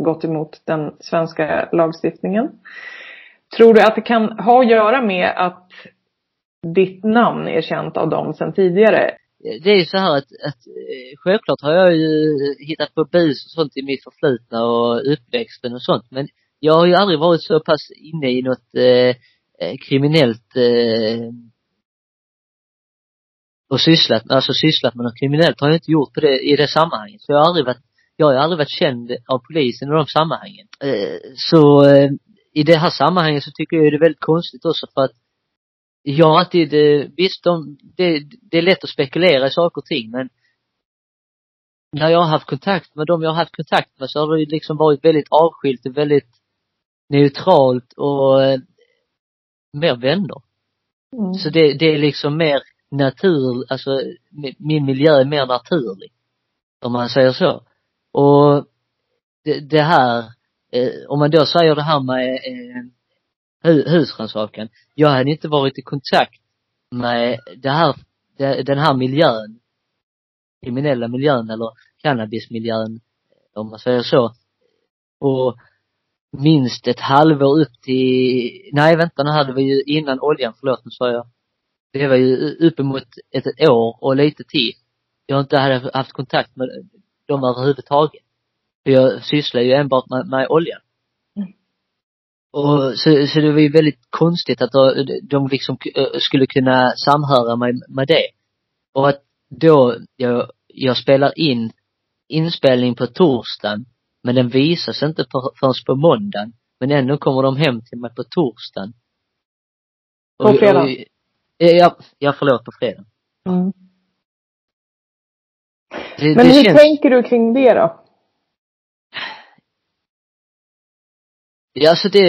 gått emot den svenska lagstiftningen. Tror du att det kan ha att göra med att ditt namn är känt av dem sedan tidigare? det är ju så här att, att eh, självklart har jag ju hittat på bus och sånt i mitt förflutna och uppväxten och sånt. Men jag har ju aldrig varit så pass inne i något eh, eh, kriminellt eh, och sysslat, alltså sysslat med något kriminellt har jag inte gjort på det, i det sammanhanget. Så jag har aldrig varit, jag har aldrig varit känd av polisen i de sammanhangen. Eh, så eh, i det här sammanhanget så tycker jag det är väldigt konstigt också för att jag har alltid, eh, visst de, det, det är lätt att spekulera i saker och ting men när jag har haft kontakt med dem jag har haft kontakt med så har det liksom varit väldigt avskilt och väldigt neutralt och eh, mer vänner. Mm. Så det, det är liksom mer natur, alltså mi- min miljö är mer naturlig. Om man säger så. Och det, det här, eh, om man då säger det här med eh, hu, husrannsakan. Jag hade inte varit i kontakt med det här, det, den här miljön, kriminella miljön eller cannabismiljön, om man säger så. Och minst ett halvår upp till, nej vänta nu hade vi ju innan oljan, förlåt nu sa jag. Det var ju uppemot ett, ett år och lite till. Jag inte hade haft kontakt med dem överhuvudtaget. För jag sysslar ju enbart med, med oljan. Mm. Och så, så det var ju väldigt konstigt att de, de liksom eh, skulle kunna samhöra mig med det. Och att då jag, jag spelar in inspelning på torsdagen men den visas inte förrän på måndagen. Men ändå kommer de hem till mig på torsdagen. På fredag? Och, ja, ja, förlåt, på fredag. Mm. Det, Men det hur känns, tänker du kring det då? ja, alltså det,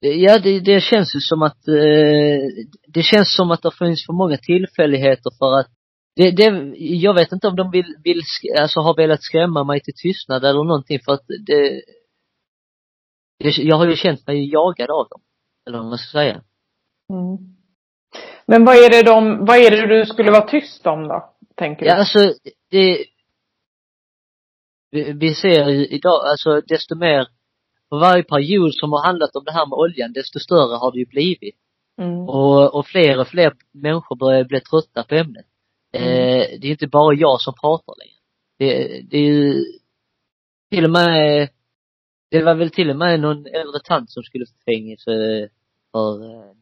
det- ja det, det känns ju som att, eh, det känns som att det finns för många tillfälligheter för att det, det, jag vet inte om de vill, vill, alltså har velat skrämma mig till tystnad eller någonting för att det, det jag har ju känt mig jagad av dem. Eller vad man ska säga. Mm. Men vad är det de, vad är det du skulle vara tyst om då? Tänker du? Ja, alltså, det, vi, vi ser ju idag, alltså desto mer, för varje period som har handlat om det här med oljan, desto större har det ju blivit. Mm. Och, och fler och fler människor börjar bli trötta på ämnet. Mm. Eh, det är inte bara jag som pratar längre. Det, det är ju till och med, det var väl till och med någon äldre tant som skulle få fängelse för eh,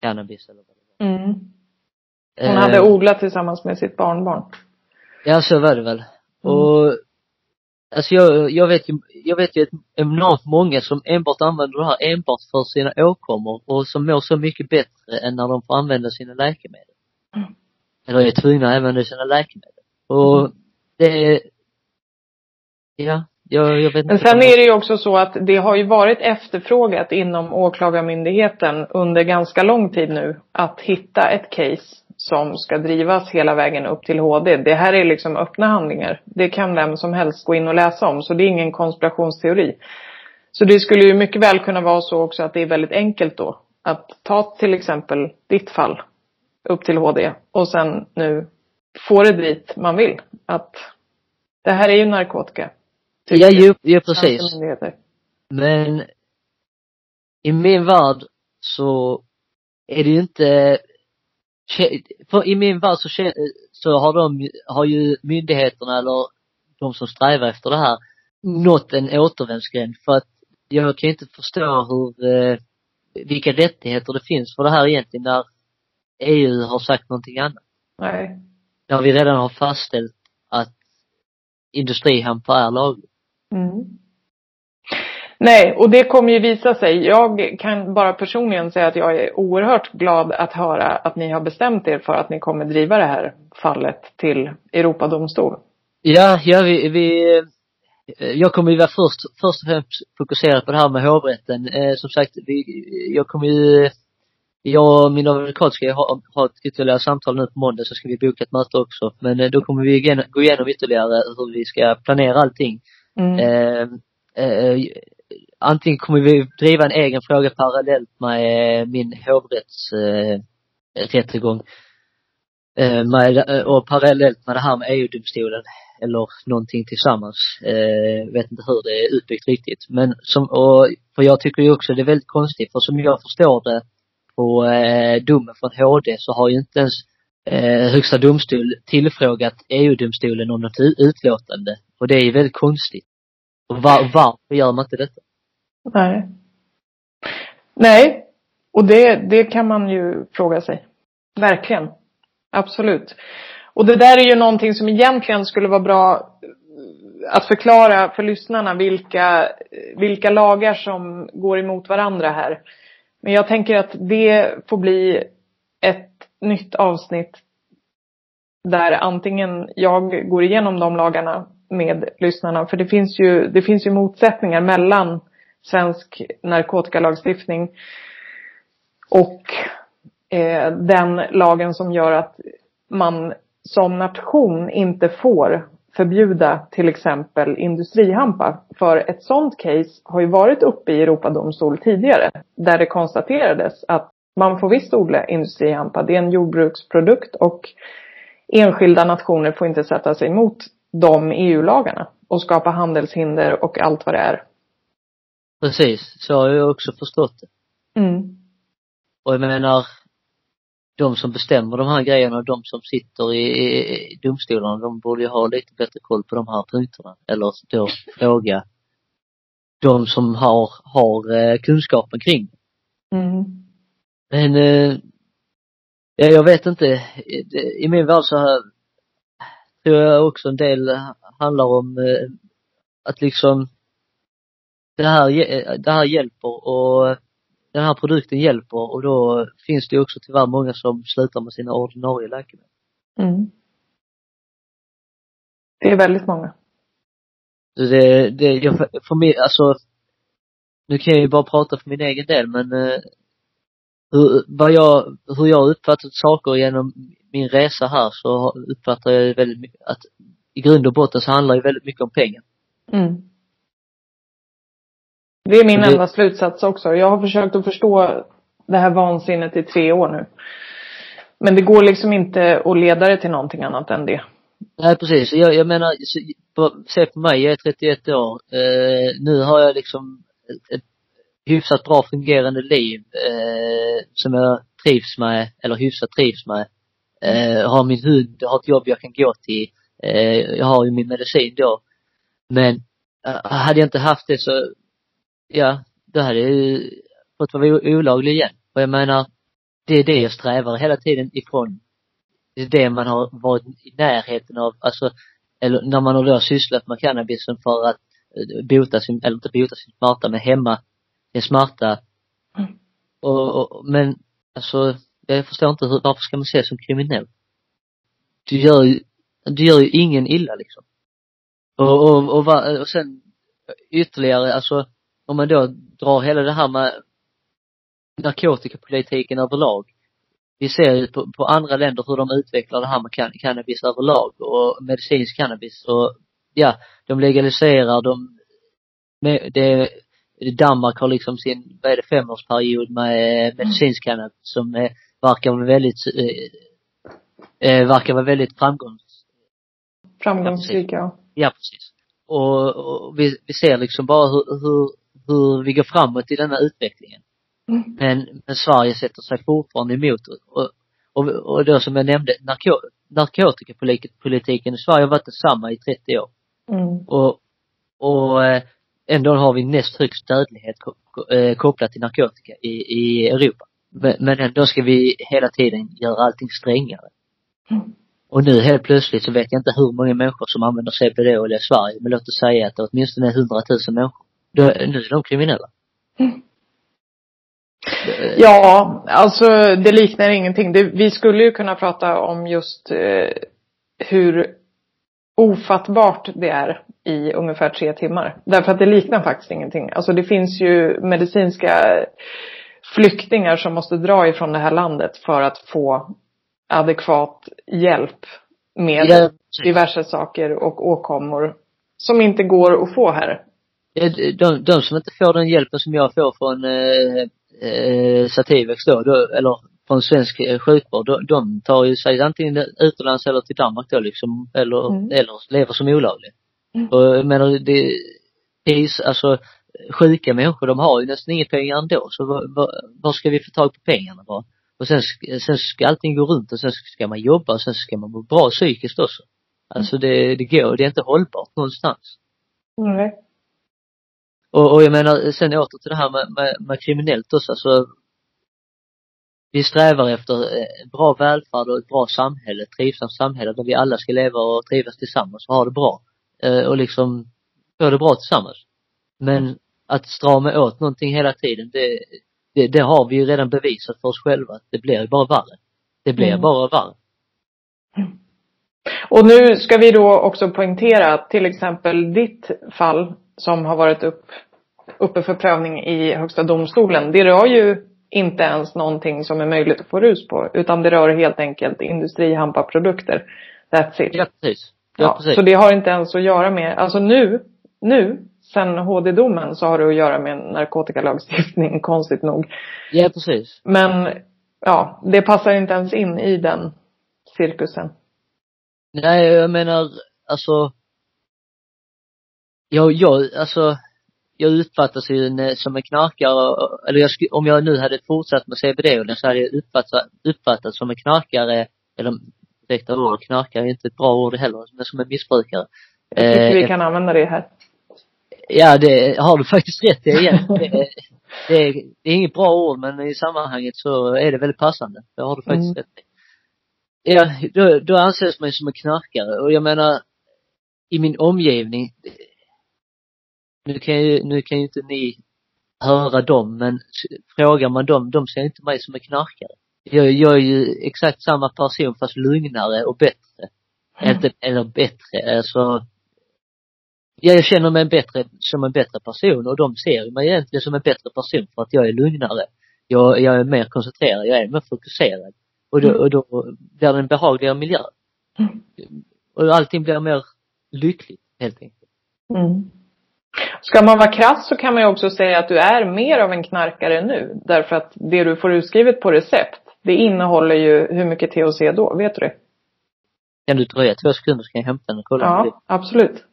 cannabis eller vad det var. Mm. Hon Eh, hade odlat tillsammans med sitt barnbarn. Ja, så var det väl. Mm. Och alltså jag, jag vet ju, jag vet ju enormt många som enbart använder det här enbart för sina åkommor och som mår så mycket bättre än när de får använda sina läkemedel. Mm. Eller är tvungna att använda sina läkemedel. Och det, ja, jag, jag vet inte. Men sen är det ju också så att det har ju varit efterfrågat inom åklagarmyndigheten under ganska lång tid nu att hitta ett case som ska drivas hela vägen upp till HD. Det här är liksom öppna handlingar. Det kan vem som helst gå in och läsa om, så det är ingen konspirationsteori. Så det skulle ju mycket väl kunna vara så också att det är väldigt enkelt då att ta till exempel ditt fall upp till HD och sen nu få det dit man vill. Att det här är ju narkotika. Ja, ju, ju precis. Men i min värld så är det ju inte för i min värld så, så har de, har ju myndigheterna eller de som strävar efter det här nått en återvändsgränd för att jag kan inte förstå hur, eh, vilka rättigheter det finns för det här egentligen när EU har sagt någonting annat. Nej. När vi redan har fastställt att industrihampa är lagligt. Mm. Nej, och det kommer ju visa sig. Jag kan bara personligen säga att jag är oerhört glad att höra att ni har bestämt er för att ni kommer driva det här fallet till Europadomstol. Ja, ja vi, vi jag kommer ju vara först, först och främst fokuserad på det här med hovrätten. Eh, som sagt, vi, jag kommer ju jag och min advokat ska ha, ha ett ytterligare samtal nu på måndag så ska vi boka ett möte också. Men eh, då kommer vi igen, gå igenom ytterligare hur vi ska planera allting. Mm. Eh, eh, antingen kommer vi driva en egen fråga parallellt med eh, min hovrättsrättegång. Eh, med, och parallellt med det här med EU-domstolen eller någonting tillsammans. Eh, vet inte hur det är utbyggt riktigt. Men som, och, för jag tycker ju också det är väldigt konstigt, för som jag förstår det på eh, domen från HD så har ju inte ens eh, högsta domstol tillfrågat EU-domstolen om något utlåtande. Och det är ju väldigt konstigt. Och var, varför gör man inte detta? Nej. Nej. Och det, det kan man ju fråga sig. Verkligen. Absolut. Och det där är ju någonting som egentligen skulle vara bra eh, att förklara för lyssnarna vilka, vilka lagar som går emot varandra här. Men jag tänker att det får bli ett nytt avsnitt där antingen jag går igenom de lagarna med lyssnarna. För det finns ju, det finns ju motsättningar mellan svensk narkotikalagstiftning och eh, den lagen som gör att man som nation inte får förbjuda till exempel industrihampa. För ett sånt case har ju varit uppe i Europadomstol tidigare. Där det konstaterades att man får visst odla industrihampa. Det är en jordbruksprodukt och enskilda nationer får inte sätta sig emot de EU-lagarna och skapa handelshinder och allt vad det är. Precis, så har jag också förstått det. Mm. Och jag menar, de som bestämmer de här grejerna, de som sitter i, i domstolarna, de borde ju ha lite bättre koll på de här punkterna. Eller då fråga de som har, har eh, kunskapen kring mm. Men, eh, ja, jag vet inte. I min värld så här, tror jag också en del handlar om eh, att liksom det här, det här hjälper och den här produkten hjälper och då finns det ju också tyvärr många som slutar med sina ordinarie läkemedel. Mm. Det är väldigt många. Det, det, jag, för mig, alltså, nu kan jag ju bara prata för min egen del men eh, hur, vad jag, hur jag uppfattat saker genom min resa här så uppfattar jag väldigt mycket att i grund och botten så handlar det väldigt mycket om pengar. Mm. Det är min det... enda slutsats också. Jag har försökt att förstå det här vansinnet i tre år nu. Men det går liksom inte att leda det till någonting annat än det. Nej precis. Jag, jag menar, se på mig, jag är 31 år. Eh, nu har jag liksom ett, ett hyfsat bra fungerande liv eh, som jag trivs med, eller hyfsat trivs med. Eh, har min hund, har ett jobb jag kan gå till. Eh, jag har ju min medicin då. Men eh, hade jag inte haft det så ja, då hade jag ju fått vara olaglig igen. Och jag menar, det är det jag strävar hela tiden ifrån. Det är det man har varit i närheten av, alltså, eller när man har då sysslat med cannabisen för att eh, bota sin, eller inte bota sin smärta, men hämma sin smärta. Mm. Och, och, men, alltså, jag förstår inte hur, varför ska man ses som kriminell? Du gör ju, du gör ju ingen illa liksom. Och, och, och, och, och sen ytterligare, alltså om man då drar hela det här med narkotikapolitiken överlag. Vi ser ju på, på andra länder hur de utvecklar det här med can cannabis överlag och medicinsk cannabis och ja, de legaliserar, de, det, Danmark har liksom sin, vad är det, femårsperiod med medicinsk cannabis som är, verkar vara väldigt, eh, eh, verkar vara väldigt framgångs Framgångsrik, ja. Ja, precis. Och, och vi, vi ser liksom bara hur, hur hur vi går framåt i denna utvecklingen. Mm. Men, men Sverige sätter sig fortfarande emot och, och, och då som jag nämnde, narko, narkotikapolitiken i Sverige har varit detsamma i 30 år. Mm. Och, och eh, ändå har vi näst högst dödlighet eh, kopplat till narkotika i, i Europa. Men, men ändå ska vi hela tiden göra allting strängare. Mm. Och nu helt plötsligt så vet jag inte hur många människor som använder CBD-olja i Sverige, men låt oss säga att det åtminstone är hundratusen människor. Då, nu är de kriminella. Mm. Ja, alltså det liknar ingenting. Det, vi skulle ju kunna prata om just eh, hur ofattbart det är i ungefär tre timmar. Därför att det liknar faktiskt ingenting. Alltså det finns ju medicinska flyktingar som måste dra ifrån det här landet för att få adekvat hjälp med ja. diverse saker och åkommor som inte går att få här. De, de som inte får den hjälpen som jag får från eh, eh, Sativex då, då, eller från svensk eh, sjukvård, de, de tar ju sig antingen utomlands eller till Danmark då liksom, eller, mm. eller lever som olaglig. Mm. Och jag menar, det, det är alltså sjuka människor, de har ju nästan inga pengar ändå, så var, var, ska vi få tag på pengarna bara? Och sen, sen ska allting gå runt och sen ska man jobba och sen ska man må bra psykiskt också. Alltså det, det går, det är inte hållbart någonstans. Nej. Och, och jag menar, sen åter till det här med, med, med kriminellt också, alltså vi strävar efter eh, bra välfärd och ett bra samhälle, ett trivsamt samhälle där vi alla ska leva och trivas tillsammans och ha det bra. Eh, och liksom få det bra tillsammans. Men att strama åt någonting hela tiden, det, det, det har vi ju redan bevisat för oss själva att det blir ju bara värre. Det blir mm. bara värre. Och nu ska vi då också poängtera att till exempel ditt fall som har varit upp, uppe för prövning i Högsta domstolen, det rör ju inte ens någonting som är möjligt att få rus på, utan det rör helt enkelt industrihampaprodukter. That's it. Ja, precis. Ja, ja, precis. Så det har inte ens att göra med, alltså nu, nu, sen HD-domen så har det att göra med narkotikalagstiftning, (laughs) konstigt nog. Ja, precis. Men, ja, det passar inte ens in i den cirkusen. Nej, jag menar, alltså jag, jag, alltså jag uppfattas ju som en knarkare, eller jag, om jag nu hade fortsatt med CBD så hade jag uppfattats, uppfattats som en knarkare, eller direkta ord, knarkare är inte ett bra ord heller, men som en missbrukare. Jag tycker eh, vi kan använda det här. Ja, det har du faktiskt rätt i igen. det, det, det är inget bra ord, men i sammanhanget så är det väldigt passande. Det har du faktiskt mm. rätt i. Ja, då, då anses man som en knarkare och jag menar, i min omgivning, nu kan ju, nu kan ju inte ni höra dem, men frågar man dem, de ser inte mig som en knarkare. Jag, jag är ju exakt samma person fast lugnare och bättre. Mm. Inte, eller bättre, alltså Ja, jag känner mig bättre, som en bättre person och de ser mig egentligen som en bättre person för att jag är lugnare. Jag, jag är mer koncentrerad, jag är mer fokuserad. Och då, mm. och då blir det en behagligare miljö. Mm. Och allting blir mer lyckligt, helt enkelt. Mm. Ska man vara krass så kan man ju också säga att du är mer av en knarkare nu. Därför att det du får utskrivet på recept, det innehåller ju hur mycket THC då, vet du det? Kan du dröja två sekunder så kan jag hämta den och kolla Ja, absolut.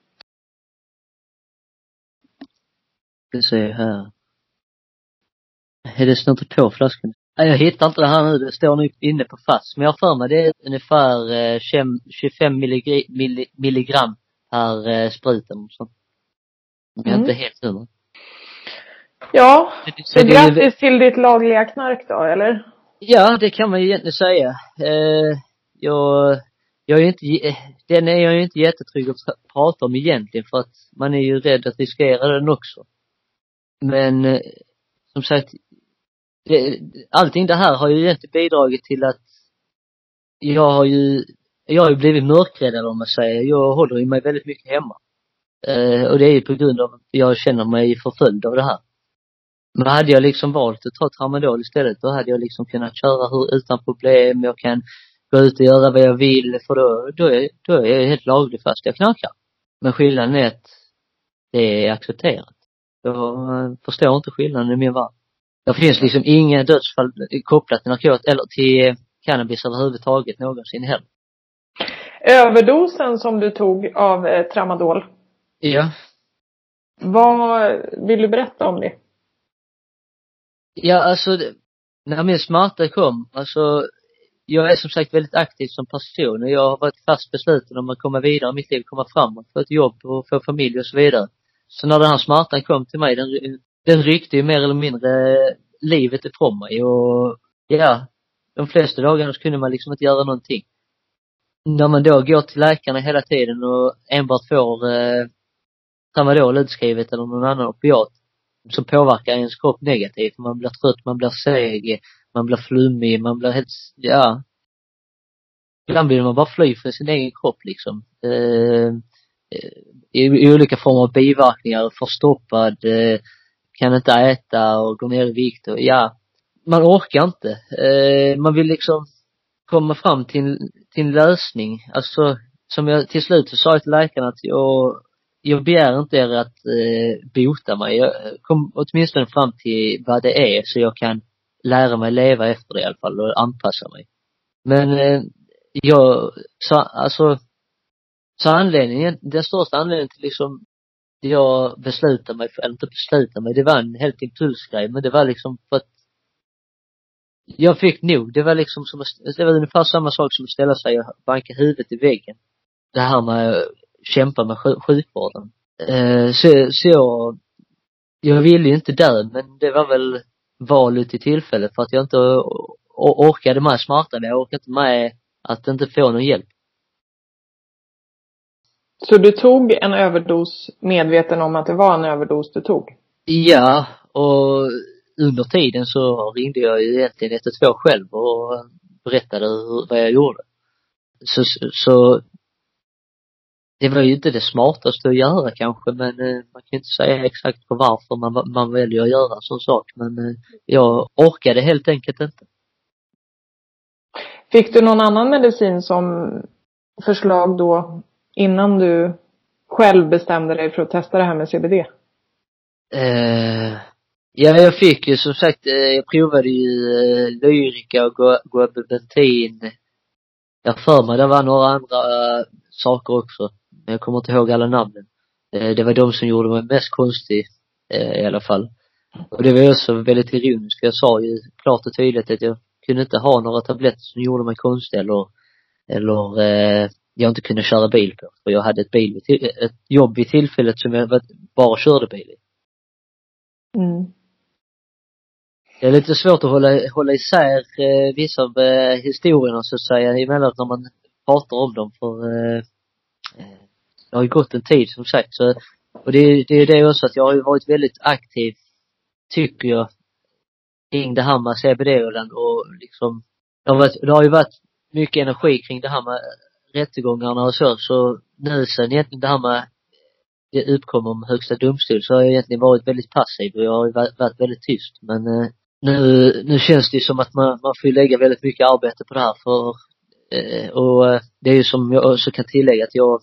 Ska se här. Är det står på flaskan? Nej, jag hittar inte det här nu. Det står nog inne på fast. Men jag har för mig det är ungefär 25 eh, milligram per eh, sprut eller sånt. Är mm. inte helt hundra. Ja, så grattis till ditt lagliga knark då, eller? Ja, det kan man ju egentligen säga. Eh, jag, jag är inte, eh, den är jag ju inte jättetrygg att prata om egentligen för att man är ju rädd att riskera den också. Men, eh, som sagt, det, allting det här har ju egentligen bidragit till att jag har ju, jag har ju blivit mörkrädd eller vad man säger. Jag håller ju mig väldigt mycket hemma. Eh, och det är ju på grund av att jag känner mig förföljd av det här. Men hade jag liksom valt att ta tramadol istället, då hade jag liksom kunnat köra hur, utan problem, jag kan gå ut och göra vad jag vill, för då, då är, då är jag helt laglig fast jag knarkar. Men skillnaden är att det är accepterat. Jag eh, förstår inte skillnaden i min värld. Det finns liksom inga dödsfall kopplat till narkotika eller till eh, cannabis överhuvudtaget någonsin heller. Överdosen som du tog av eh, tramadol, Ja. Vad vill du berätta om det? Ja, alltså, när min smärta kom, alltså, jag är som sagt väldigt aktiv som person och jag har varit fast besluten om att komma vidare i mitt liv, komma framåt, få ett jobb och få familj och så vidare. Så när den här smärtan kom till mig, den, den ryckte ju mer eller mindre livet ifrån mig och ja, de flesta dagarna så kunde man liksom inte göra någonting. När man då går till läkarna hela tiden och enbart får eh, tramadol utskrivet eller någon annan opiat som påverkar ens kropp negativt. Man blir trött, man blir seg, man blir flummig, man blir helt, ja. Ibland vill man bara fly för sin egen kropp liksom. Eh, eh i, i olika former av biverkningar, förstoppad, eh, kan inte äta och går ner i vikt och ja, man orkar inte. Eh, man vill liksom komma fram till, till en lösning. Alltså, som jag till slut så sa jag till läkaren att jag, jag begär inte er att eh, bota mig. Jag kom åtminstone fram till vad det är så jag kan lära mig leva efter det i alla fall och anpassa mig. Men eh, jag, så, alltså, så anledningen, den största anledningen till liksom jag beslutade mig för, eller inte beslutade mig, det var en helt impulsgrej, men det var liksom för att jag fick nog. Det var liksom som, det var ungefär samma sak som att ställa sig och banka huvudet i väggen. Det här med kämpa med sjukvården. Eh, så, så jag, jag ville ju inte dö, men det var väl valet i tillfället för att jag inte orkade med smärtan. Jag orkade inte med att inte få någon hjälp. Så du tog en överdos medveten om att det var en överdos du tog? Ja, och under tiden så ringde jag ju egentligen 112 själv och berättade hur, vad jag gjorde. Så, så det var ju inte det smartaste att göra kanske men eh, man kan inte säga exakt på varför man, man väljer att göra en sån sak men eh, jag orkade helt enkelt inte. Fick du någon annan medicin som förslag då innan du själv bestämde dig för att testa det här med CBD? Eh, ja, jag fick ju som sagt, eh, jag provade ju eh, Lyrica och Guababentin. Jag för mig det var några andra äh, saker också. Men jag kommer inte ihåg alla namnen. Eh, det var de som gjorde mig mest konstig eh, i alla fall. Och det var också väldigt ironiskt, för jag sa ju klart och tydligt att jag kunde inte ha några tabletter som gjorde mig konstig eller, eller eh, jag inte kunde köra bil på. För jag hade ett bil, ett jobb vid tillfället som jag bara körde bil i. Mm. Det är lite svårt att hålla, hålla isär eh, vissa av eh, historierna så att säga emellanåt när man pratar om dem för eh, eh, det har ju gått en tid som sagt så och det, det är det också att jag har ju varit väldigt aktiv, tycker jag, kring det här med CBD-ålen och liksom, det har, varit, det har ju varit mycket energi kring det här med rättegångarna och så, så nu sen egentligen det här med det uppkom om högsta domstol så har jag egentligen varit väldigt passiv och jag har ju varit väldigt tyst men eh, nu, nu känns det ju som att man, man får lägga väldigt mycket arbete på det här för eh, och eh, det är ju som jag också kan tillägga att jag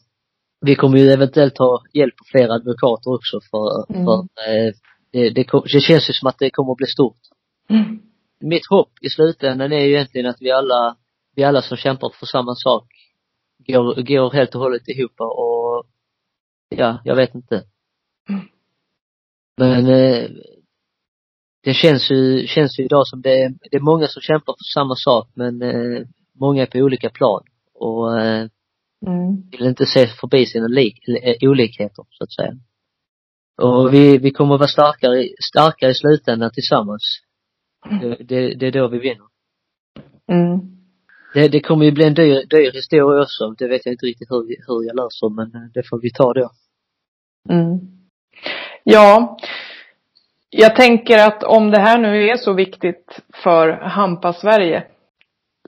vi kommer ju eventuellt ha hjälp av flera advokater också för, mm. för eh, det, det, det känns ju som att det kommer att bli stort. Mm. Mitt hopp i slutändan är ju egentligen att vi alla, vi alla som kämpar för samma sak går, går helt och hållet ihop och ja, jag vet inte. Mm. Men eh, det känns ju, känns ju idag som det det är många som kämpar för samma sak men eh, många är på olika plan och mm. vill inte se förbi sina lik, eh, olikheter så att säga. Och vi, vi kommer att vara starkare, starkare i slutändan tillsammans. Mm. Det, det, det är då vi vinner. Mm. Det, det kommer ju bli en dyr, dyr historia också. Det vet jag inte riktigt hur, hur jag löser men eh, det får vi ta då. Mm. Ja. Jag tänker att om det här nu är så viktigt för Hampa Sverige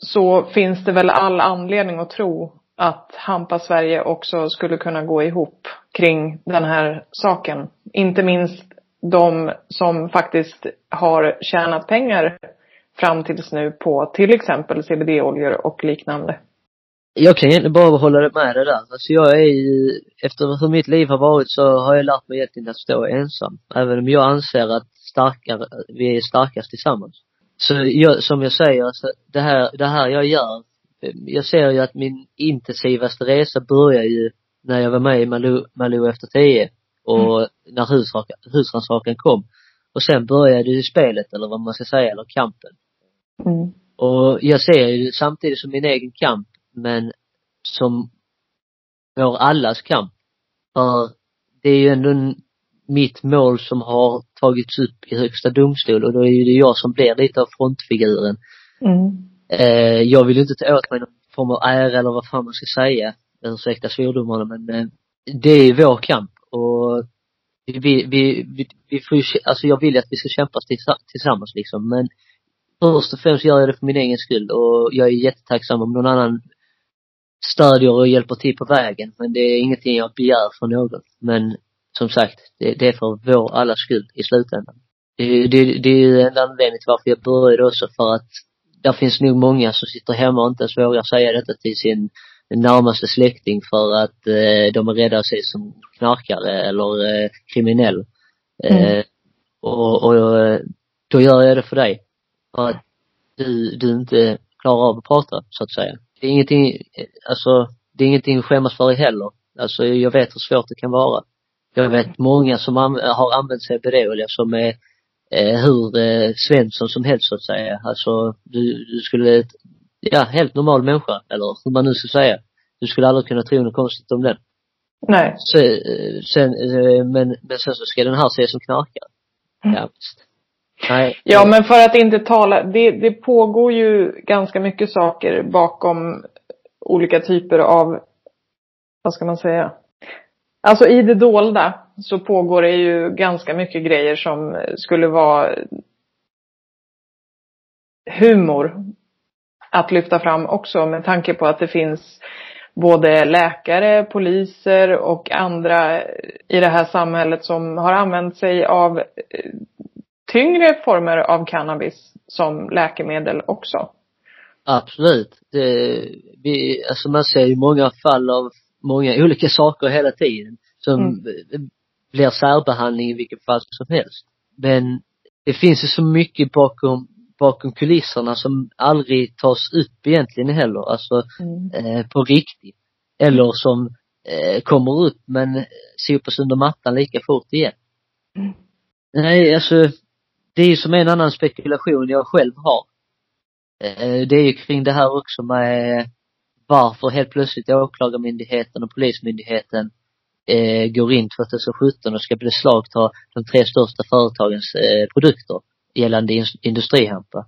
så finns det väl all anledning att tro att Hampa Sverige också skulle kunna gå ihop kring den här saken. Inte minst de som faktiskt har tjänat pengar fram tills nu på till exempel CBD-oljor och liknande. Jag kan egentligen bara hålla med det där. Alltså jag är ju, efter hur mitt liv har varit så har jag lärt mig egentligen att stå ensam. Även om jag anser att starkare, vi är starkast tillsammans. Så jag, som jag säger, alltså, det här, det här jag gör, jag ser ju att min intensivaste resa börjar ju när jag var med i Malou, Malou efter tio och mm. när husrannsakan kom. Och sen började ju spelet, eller vad man ska säga, eller kampen. Mm. Och jag ser ju samtidigt som min egen kamp, men som vår allas kamp. För det är ju ändå mitt mål som har tagits upp i högsta domstol och då är ju det jag som blir lite av frontfiguren. Mm. Eh, jag vill inte ta åt mig någon form av ära eller vad fan man ska säga, ursäkta svordomarna men eh, det är vår kamp och vi, vi, vi, vi får ju, alltså jag vill att vi ska kämpa tillsammans liksom, men först och främst gör jag det för min egen skull och jag är jättetacksam om någon annan stödjer och hjälper till på vägen. Men det är ingenting jag begär från någon. Men som sagt, det, det är för vår allas skull i slutändan. Det, det, det är ju en anledning till varför jag började också för att där finns nog många som sitter hemma och inte ens vågar säga detta till sin närmaste släkting för att eh, de är rädda att se som knarkare eller eh, kriminell. Mm. Eh, och, och då gör jag det för dig. För att du, du inte klarar av att prata, så att säga. Det är ingenting, alltså, det är ingenting att skämmas för heller. Alltså jag vet hur svårt det kan vara. Jag vet många som har använt CBD-olja som är eh, hur eh, Svensson som helst så att säga. Alltså du, du skulle, ja, helt normal människa, eller hur man nu ska säga. Du skulle aldrig kunna tro något konstigt om den. Nej. Så, eh, sen, eh, men, men sen så ska den här ses som knarkare. Mm. Ja, visst. Nej. Ja, men för att inte tala, det, det pågår ju ganska mycket saker bakom olika typer av, vad ska man säga? Alltså i det dolda så pågår det ju ganska mycket grejer som skulle vara humor att lyfta fram också med tanke på att det finns både läkare, poliser och andra i det här samhället som har använt sig av tyngre former av cannabis som läkemedel också. Absolut. Det, vi, alltså man ser ju många fall av många olika saker hela tiden som mm. Blir särbehandling i vilket fall som helst. Men det finns ju så mycket bakom, bakom kulisserna som aldrig tas upp egentligen heller, alltså mm. eh, på riktigt. Eller som eh, kommer upp men sopas under mattan lika fort igen. Mm. Nej, alltså det är ju som en annan spekulation jag själv har. Eh, det är ju kring det här också med varför helt plötsligt åklagarmyndigheten och polismyndigheten eh, går in 2017 och ska beslagta de tre största företagens eh, produkter gällande industrihampa.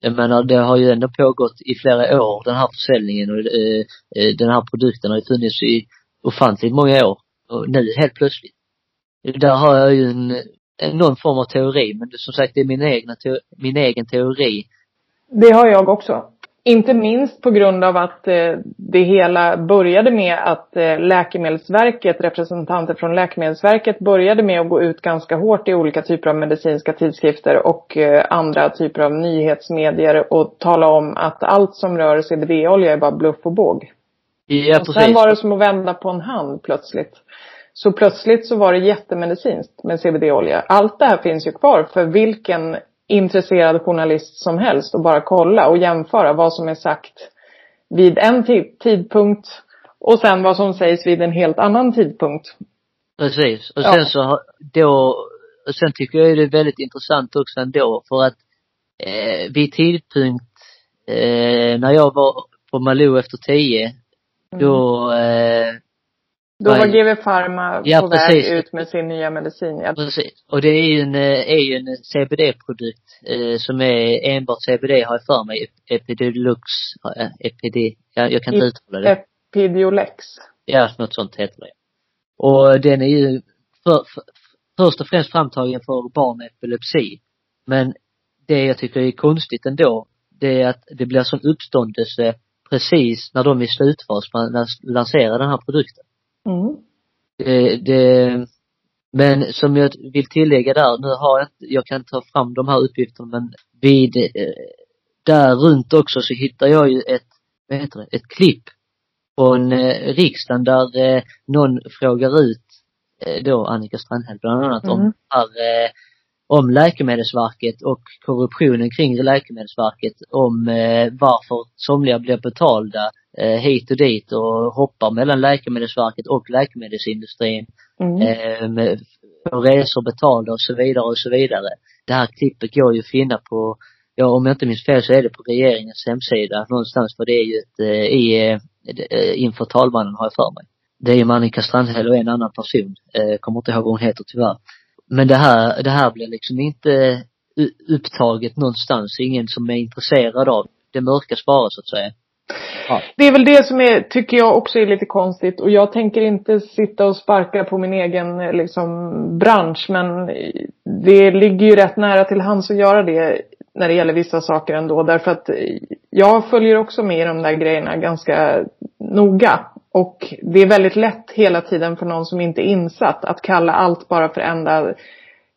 Jag menar, det har ju ändå pågått i flera år, den här försäljningen och eh, eh, den här produkten har ju funnits i ofantligt många år. Och nu helt plötsligt. Där har jag ju en någon form av teori, men det, som sagt det är min egna min egen teori. Det har jag också. Inte minst på grund av att eh, det hela började med att eh, Läkemedelsverket, representanter från Läkemedelsverket började med att gå ut ganska hårt i olika typer av medicinska tidskrifter och eh, andra typer av nyhetsmedier och tala om att allt som rör CBD-olja är bara bluff och båg. Ja. Och sen var det som att vända på en hand plötsligt. Så plötsligt så var det jättemedicinskt med CBD-olja. Allt det här finns ju kvar för vilken intresserad journalist som helst och bara kolla och jämföra vad som är sagt vid en tidpunkt och sen vad som sägs vid en helt annan tidpunkt. Precis. Och sen ja. så då, och sen tycker jag det är väldigt intressant också ändå för att eh, vid tidpunkt eh, när jag var på Malou efter tio, mm. då eh, då var GW Pharma ja, på precis. väg ut med sin nya medicin. Ja. Precis. Och det är ju en, eh, är ju en CBD-produkt eh, som är enbart CBD har jag för mig. Epidilux, äh, epidi, jag, jag kan inte uttala det. Epidiolex. Ja, något sånt heter det. Och den är ju för, för, först och främst framtagen för barn med epilepsi. Men det jag tycker är konstigt ändå, det är att det blir sån uppståndelse precis när de är i slutfas med att lansera den här produkten. Mm. Det, det, men som jag vill tillägga där, nu har jag jag kan ta fram de här uppgifterna men vid, eh, där runt också så hittar jag ju ett, vad heter det, ett klipp från eh, riksdagen där eh, någon frågar ut eh, då Annika Strandhäll bland annat mm. om här, eh, om Läkemedelsverket och korruptionen kring Läkemedelsverket om eh, varför somliga blir betalda eh, hit och dit och hoppar mellan Läkemedelsverket och läkemedelsindustrin. Mm. Eh, får resor betalda och så vidare och så vidare. Det här klippet går ju att finna på, ja om jag inte minns fel så är det på regeringens hemsida någonstans för det är ju ett, eh, i, eh, inför talmannen har jag för mig. Det är ju Annika Strandhäll och en annan person, eh, kommer inte ihåg vad hon heter tyvärr. Men det här, det här blir liksom inte upptaget någonstans, ingen som är intresserad av det mörka sparet så att säga. Ja. Det är väl det som är, tycker jag också är lite konstigt. Och jag tänker inte sitta och sparka på min egen liksom, bransch. Men det ligger ju rätt nära till hands att göra det när det gäller vissa saker ändå. Därför att jag följer också med i de där grejerna ganska noga. Och det är väldigt lätt hela tiden för någon som inte är insatt att kalla allt bara för enda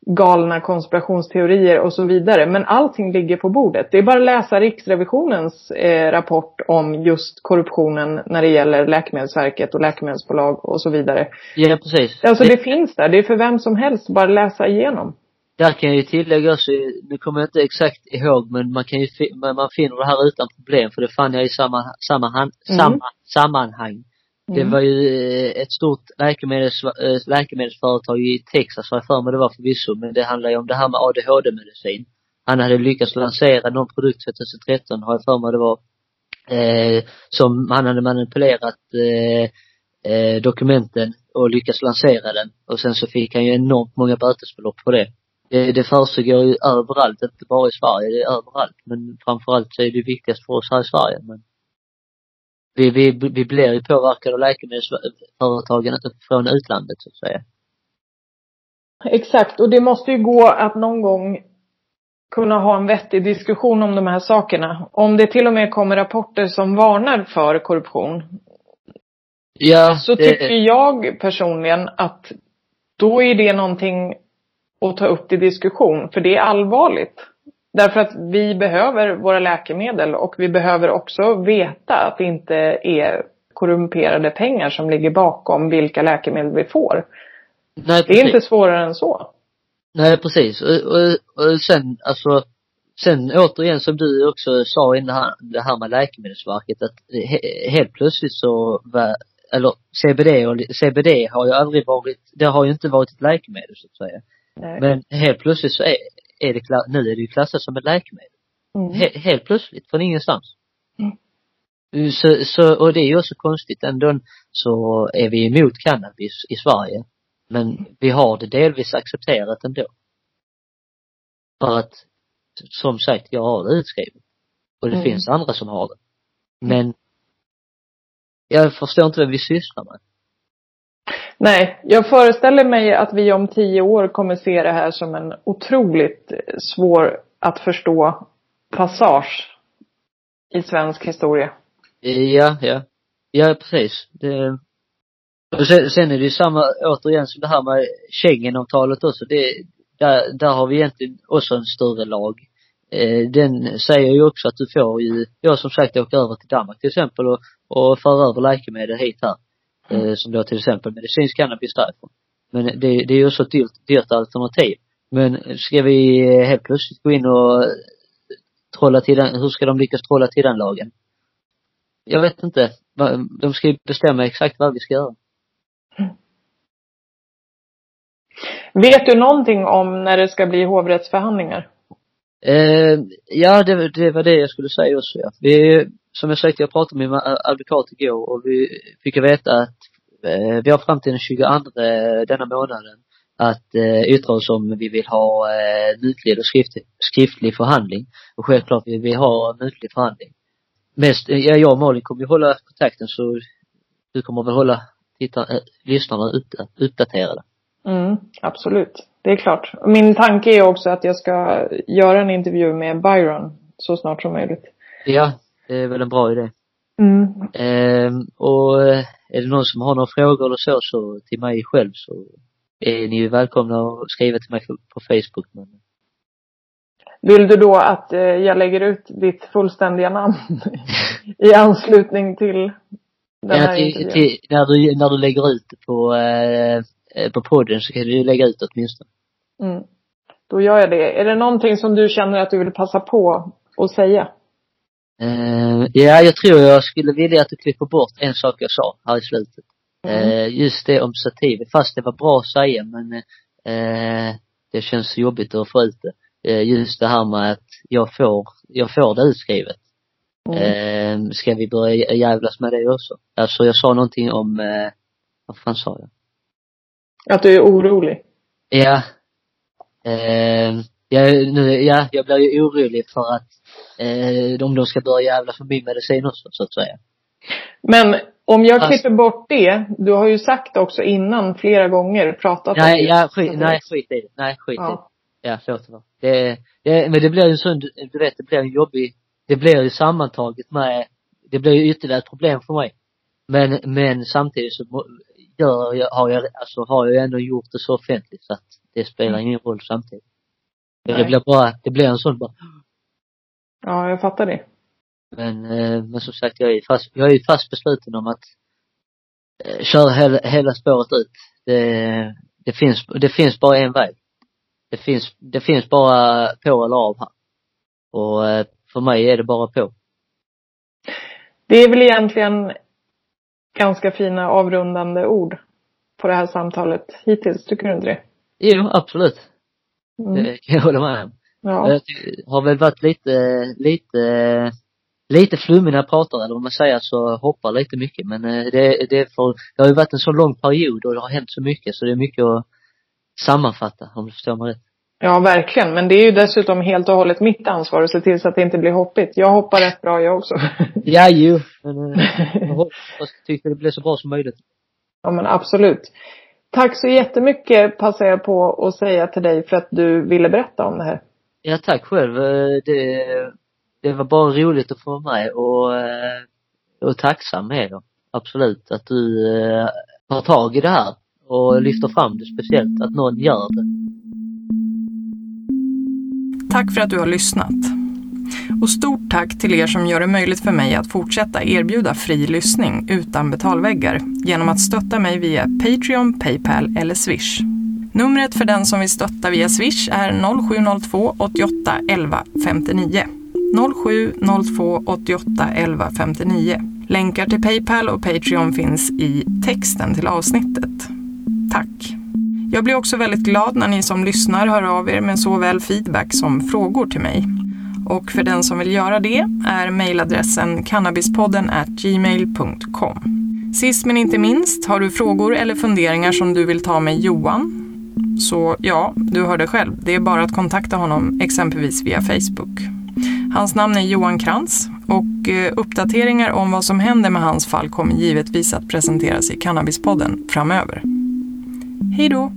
galna konspirationsteorier och så vidare. Men allting ligger på bordet. Det är bara att läsa Riksrevisionens eh, rapport om just korruptionen när det gäller Läkemedelsverket och läkemedelsbolag och så vidare. Ja, precis. Alltså det, det finns där. Det är för vem som helst bara läsa igenom. Där kan jag ju tillägga också, nu kommer jag inte exakt ihåg men man kan ju, man finner det här utan problem för det fann jag i samma, samma, mm. samma sammanhang. Det mm. var ju eh, ett stort läkemedels, eh, läkemedelsföretag i Texas, har jag för mig det var förvisso, men det handlar ju om det här med ADHD-medicin. Han hade lyckats lansera någon produkt 2013, har jag för mig det var, eh, som han hade manipulerat eh, eh, dokumenten och lyckats lansera den. Och sen så fick han ju enormt många bötesbelopp på det. Det, det försiggår ju överallt, inte bara i Sverige, det är överallt. Men framförallt så är det viktigast för oss här i Sverige. Men vi, vi, vi blir ju påverkade av läkemedelsföretagen från utlandet så att säga. Exakt, och det måste ju gå att någon gång kunna ha en vettig diskussion om de här sakerna. Om det till och med kommer rapporter som varnar för korruption. Ja. Så det... tycker jag personligen att då är det någonting att ta upp till diskussion. För det är allvarligt. Därför att vi behöver våra läkemedel och vi behöver också veta att det inte är korrumperade pengar som ligger bakom vilka läkemedel vi får. Nej, det är inte svårare än så. Nej, precis. Och, och, och sen, alltså, sen återigen som du också sa i det här, det här med Läkemedelsverket att he, helt plötsligt så var, eller CBD och CBD har ju aldrig varit, det har ju inte varit ett läkemedel så att säga. Nej. Men helt plötsligt så är, är det, nu är det ju klassat som ett läkemedel. Mm. He, helt plötsligt, från ingenstans. Mm. Så, så, och det är ju också konstigt ändå så är vi emot cannabis i Sverige. Men vi har det delvis accepterat ändå. För att, som sagt, jag har det utskrivet. Och det mm. finns andra som har det. Men jag förstår inte vad vi sysslar med. Nej, jag föreställer mig att vi om tio år kommer se det här som en otroligt svår att förstå passage i svensk historia. Ja, ja. Ja, precis. Det, och sen, sen är det ju samma, återigen, som det här med Schengenavtalet också. Det, där, där har vi egentligen också en större lag. Eh, den säger ju också att du får ju, jag som sagt åker över till Danmark till exempel och, och för över läkemedel hit här. Eh, som då till exempel medicinsk cannabis därifrån. Men det, det är ju ett dyrt, dyrt alternativ. Men ska vi helt plötsligt gå in och trolla till den, hur ska de lyckas trolla till den lagen? Jag vet inte. De ska ju bestämma exakt vad vi ska göra. Vet du någonting om när det ska bli hovrättsförhandlingar? Eh, ja, det, det var det jag skulle säga också ja. Vi, som jag sagt, jag pratade med min advokat igår och vi fick veta att eh, vi har fram till den 22 denna månaden att eh, yttra oss om vi vill ha eh, muntlig och skriftlig, skriftlig förhandling. Och självklart vill vi ha muntlig förhandling. Mest, ja, jag och Malin kommer ju hålla kontakten så du kommer väl hålla titta, äh, lyssnarna uppdaterade. Mm, absolut. Det är klart. Min tanke är också att jag ska göra en intervju med Byron så snart som möjligt. Ja, det är väl en bra idé. Mm. Ehm, och eh, är det någon som har några frågor eller så, så till mig själv så är ni välkomna att skriva till mig på Facebook. Men... Vill du då att eh, jag lägger ut ditt fullständiga namn i anslutning till den här till, intervjun? Till, när, du, när du lägger ut på, eh, på podden så kan du lägga ut det åtminstone. Mm. Då gör jag det. Är det någonting som du känner att du vill passa på att säga? Uh, ja, jag tror jag skulle vilja att du klipper bort en sak jag sa här i slutet. Mm. Uh, just det om sativ, fast det var bra att säga men uh, det känns jobbigt att få ut det. just det här med att jag får, jag får det utskrivet. Mm. ska vi börja jävlas med det också? Alltså jag sa någonting om, vad fan sa jag? Att du är orolig? Ja. Jag, nu, ja, jag blir ju orolig för att eh, om de ska börja jävla för min medicin också, så att säga. Men om jag klipper bort det, du har ju sagt också innan flera gånger, pratat om Nej, det. ja, skit, nej, skit i det. Nej, skit i det. Ja. Ja, förlåt. var- Det, det, men det blir ju en sån, du vet, det blir en jobbig, det blir ju sammantaget med, det blir ju ytterligare ett problem för mig. Men, men samtidigt så gör jag, har jag, alltså har jag ändå gjort det så offentligt så att det spelar ingen roll samtidigt. Det Nej. blir bara, det blir en sån bara, ja, jag fattar det. men, eh, men som sagt jag är fast, jag är fast besluten om att eh, köra hela, hela spåret ut. Det, det finns, det finns bara en väg. Det finns, det finns bara på eller av här. Och eh, för mig är det bara på. Det är väl egentligen ganska fina avrundande ord på det här samtalet hittills, tycker du inte det? Jo, absolut. Mm. Det kan jag hålla med om. Ja. Jag har väl varit lite, lite, lite flummig när jag pratar eller om man säger så hoppar lite mycket men eh, det, det är för, det har ju varit en så lång period och det har hänt så mycket så det är mycket att sammanfatta om du förstår mig rätt. ja, verkligen. Men det är ju dessutom helt och hållet mitt ansvar att se till så att det inte blir hoppigt. Jag hoppar rätt bra jag också. (laughs) Ja, jo. Men eh, (laughs) jag hoppas, tycker det blir så bra som möjligt. ja, men absolut. Tack så jättemycket passar jag på att säga till dig för att du ville berätta om det här. Ja, tack själv. Eh, Det, det var bara roligt att få vara med och, eh, och tacksam med då. Absolut. Att du eh, tar tag i det här och lyfter fram det speciellt. Att någon gör det. Tack för att du har lyssnat. Och stort tack till er som gör det möjligt för mig att fortsätta erbjuda fri lyssning utan betalväggar genom att stötta mig via Patreon, Paypal eller Swish. Numret för den som vill stötta via Swish är 0702 88 11 59. 0702 88 11 59. Länkar till Paypal och Patreon finns i texten till avsnittet. Tack! Jag blir också väldigt glad när ni som lyssnar hör av er med såväl feedback som frågor till mig. Och för den som vill göra det är mejladressen cannabispodden at gmail.com. Sist men inte minst, har du frågor eller funderingar som du vill ta med Johan? Så ja, du hörde själv, det är bara att kontakta honom exempelvis via Facebook. Hans namn är Johan Krantz och eh, uppdateringar om vad som händer med hans fall kommer givetvis att presenteras i Cannabispodden framöver. Hej då!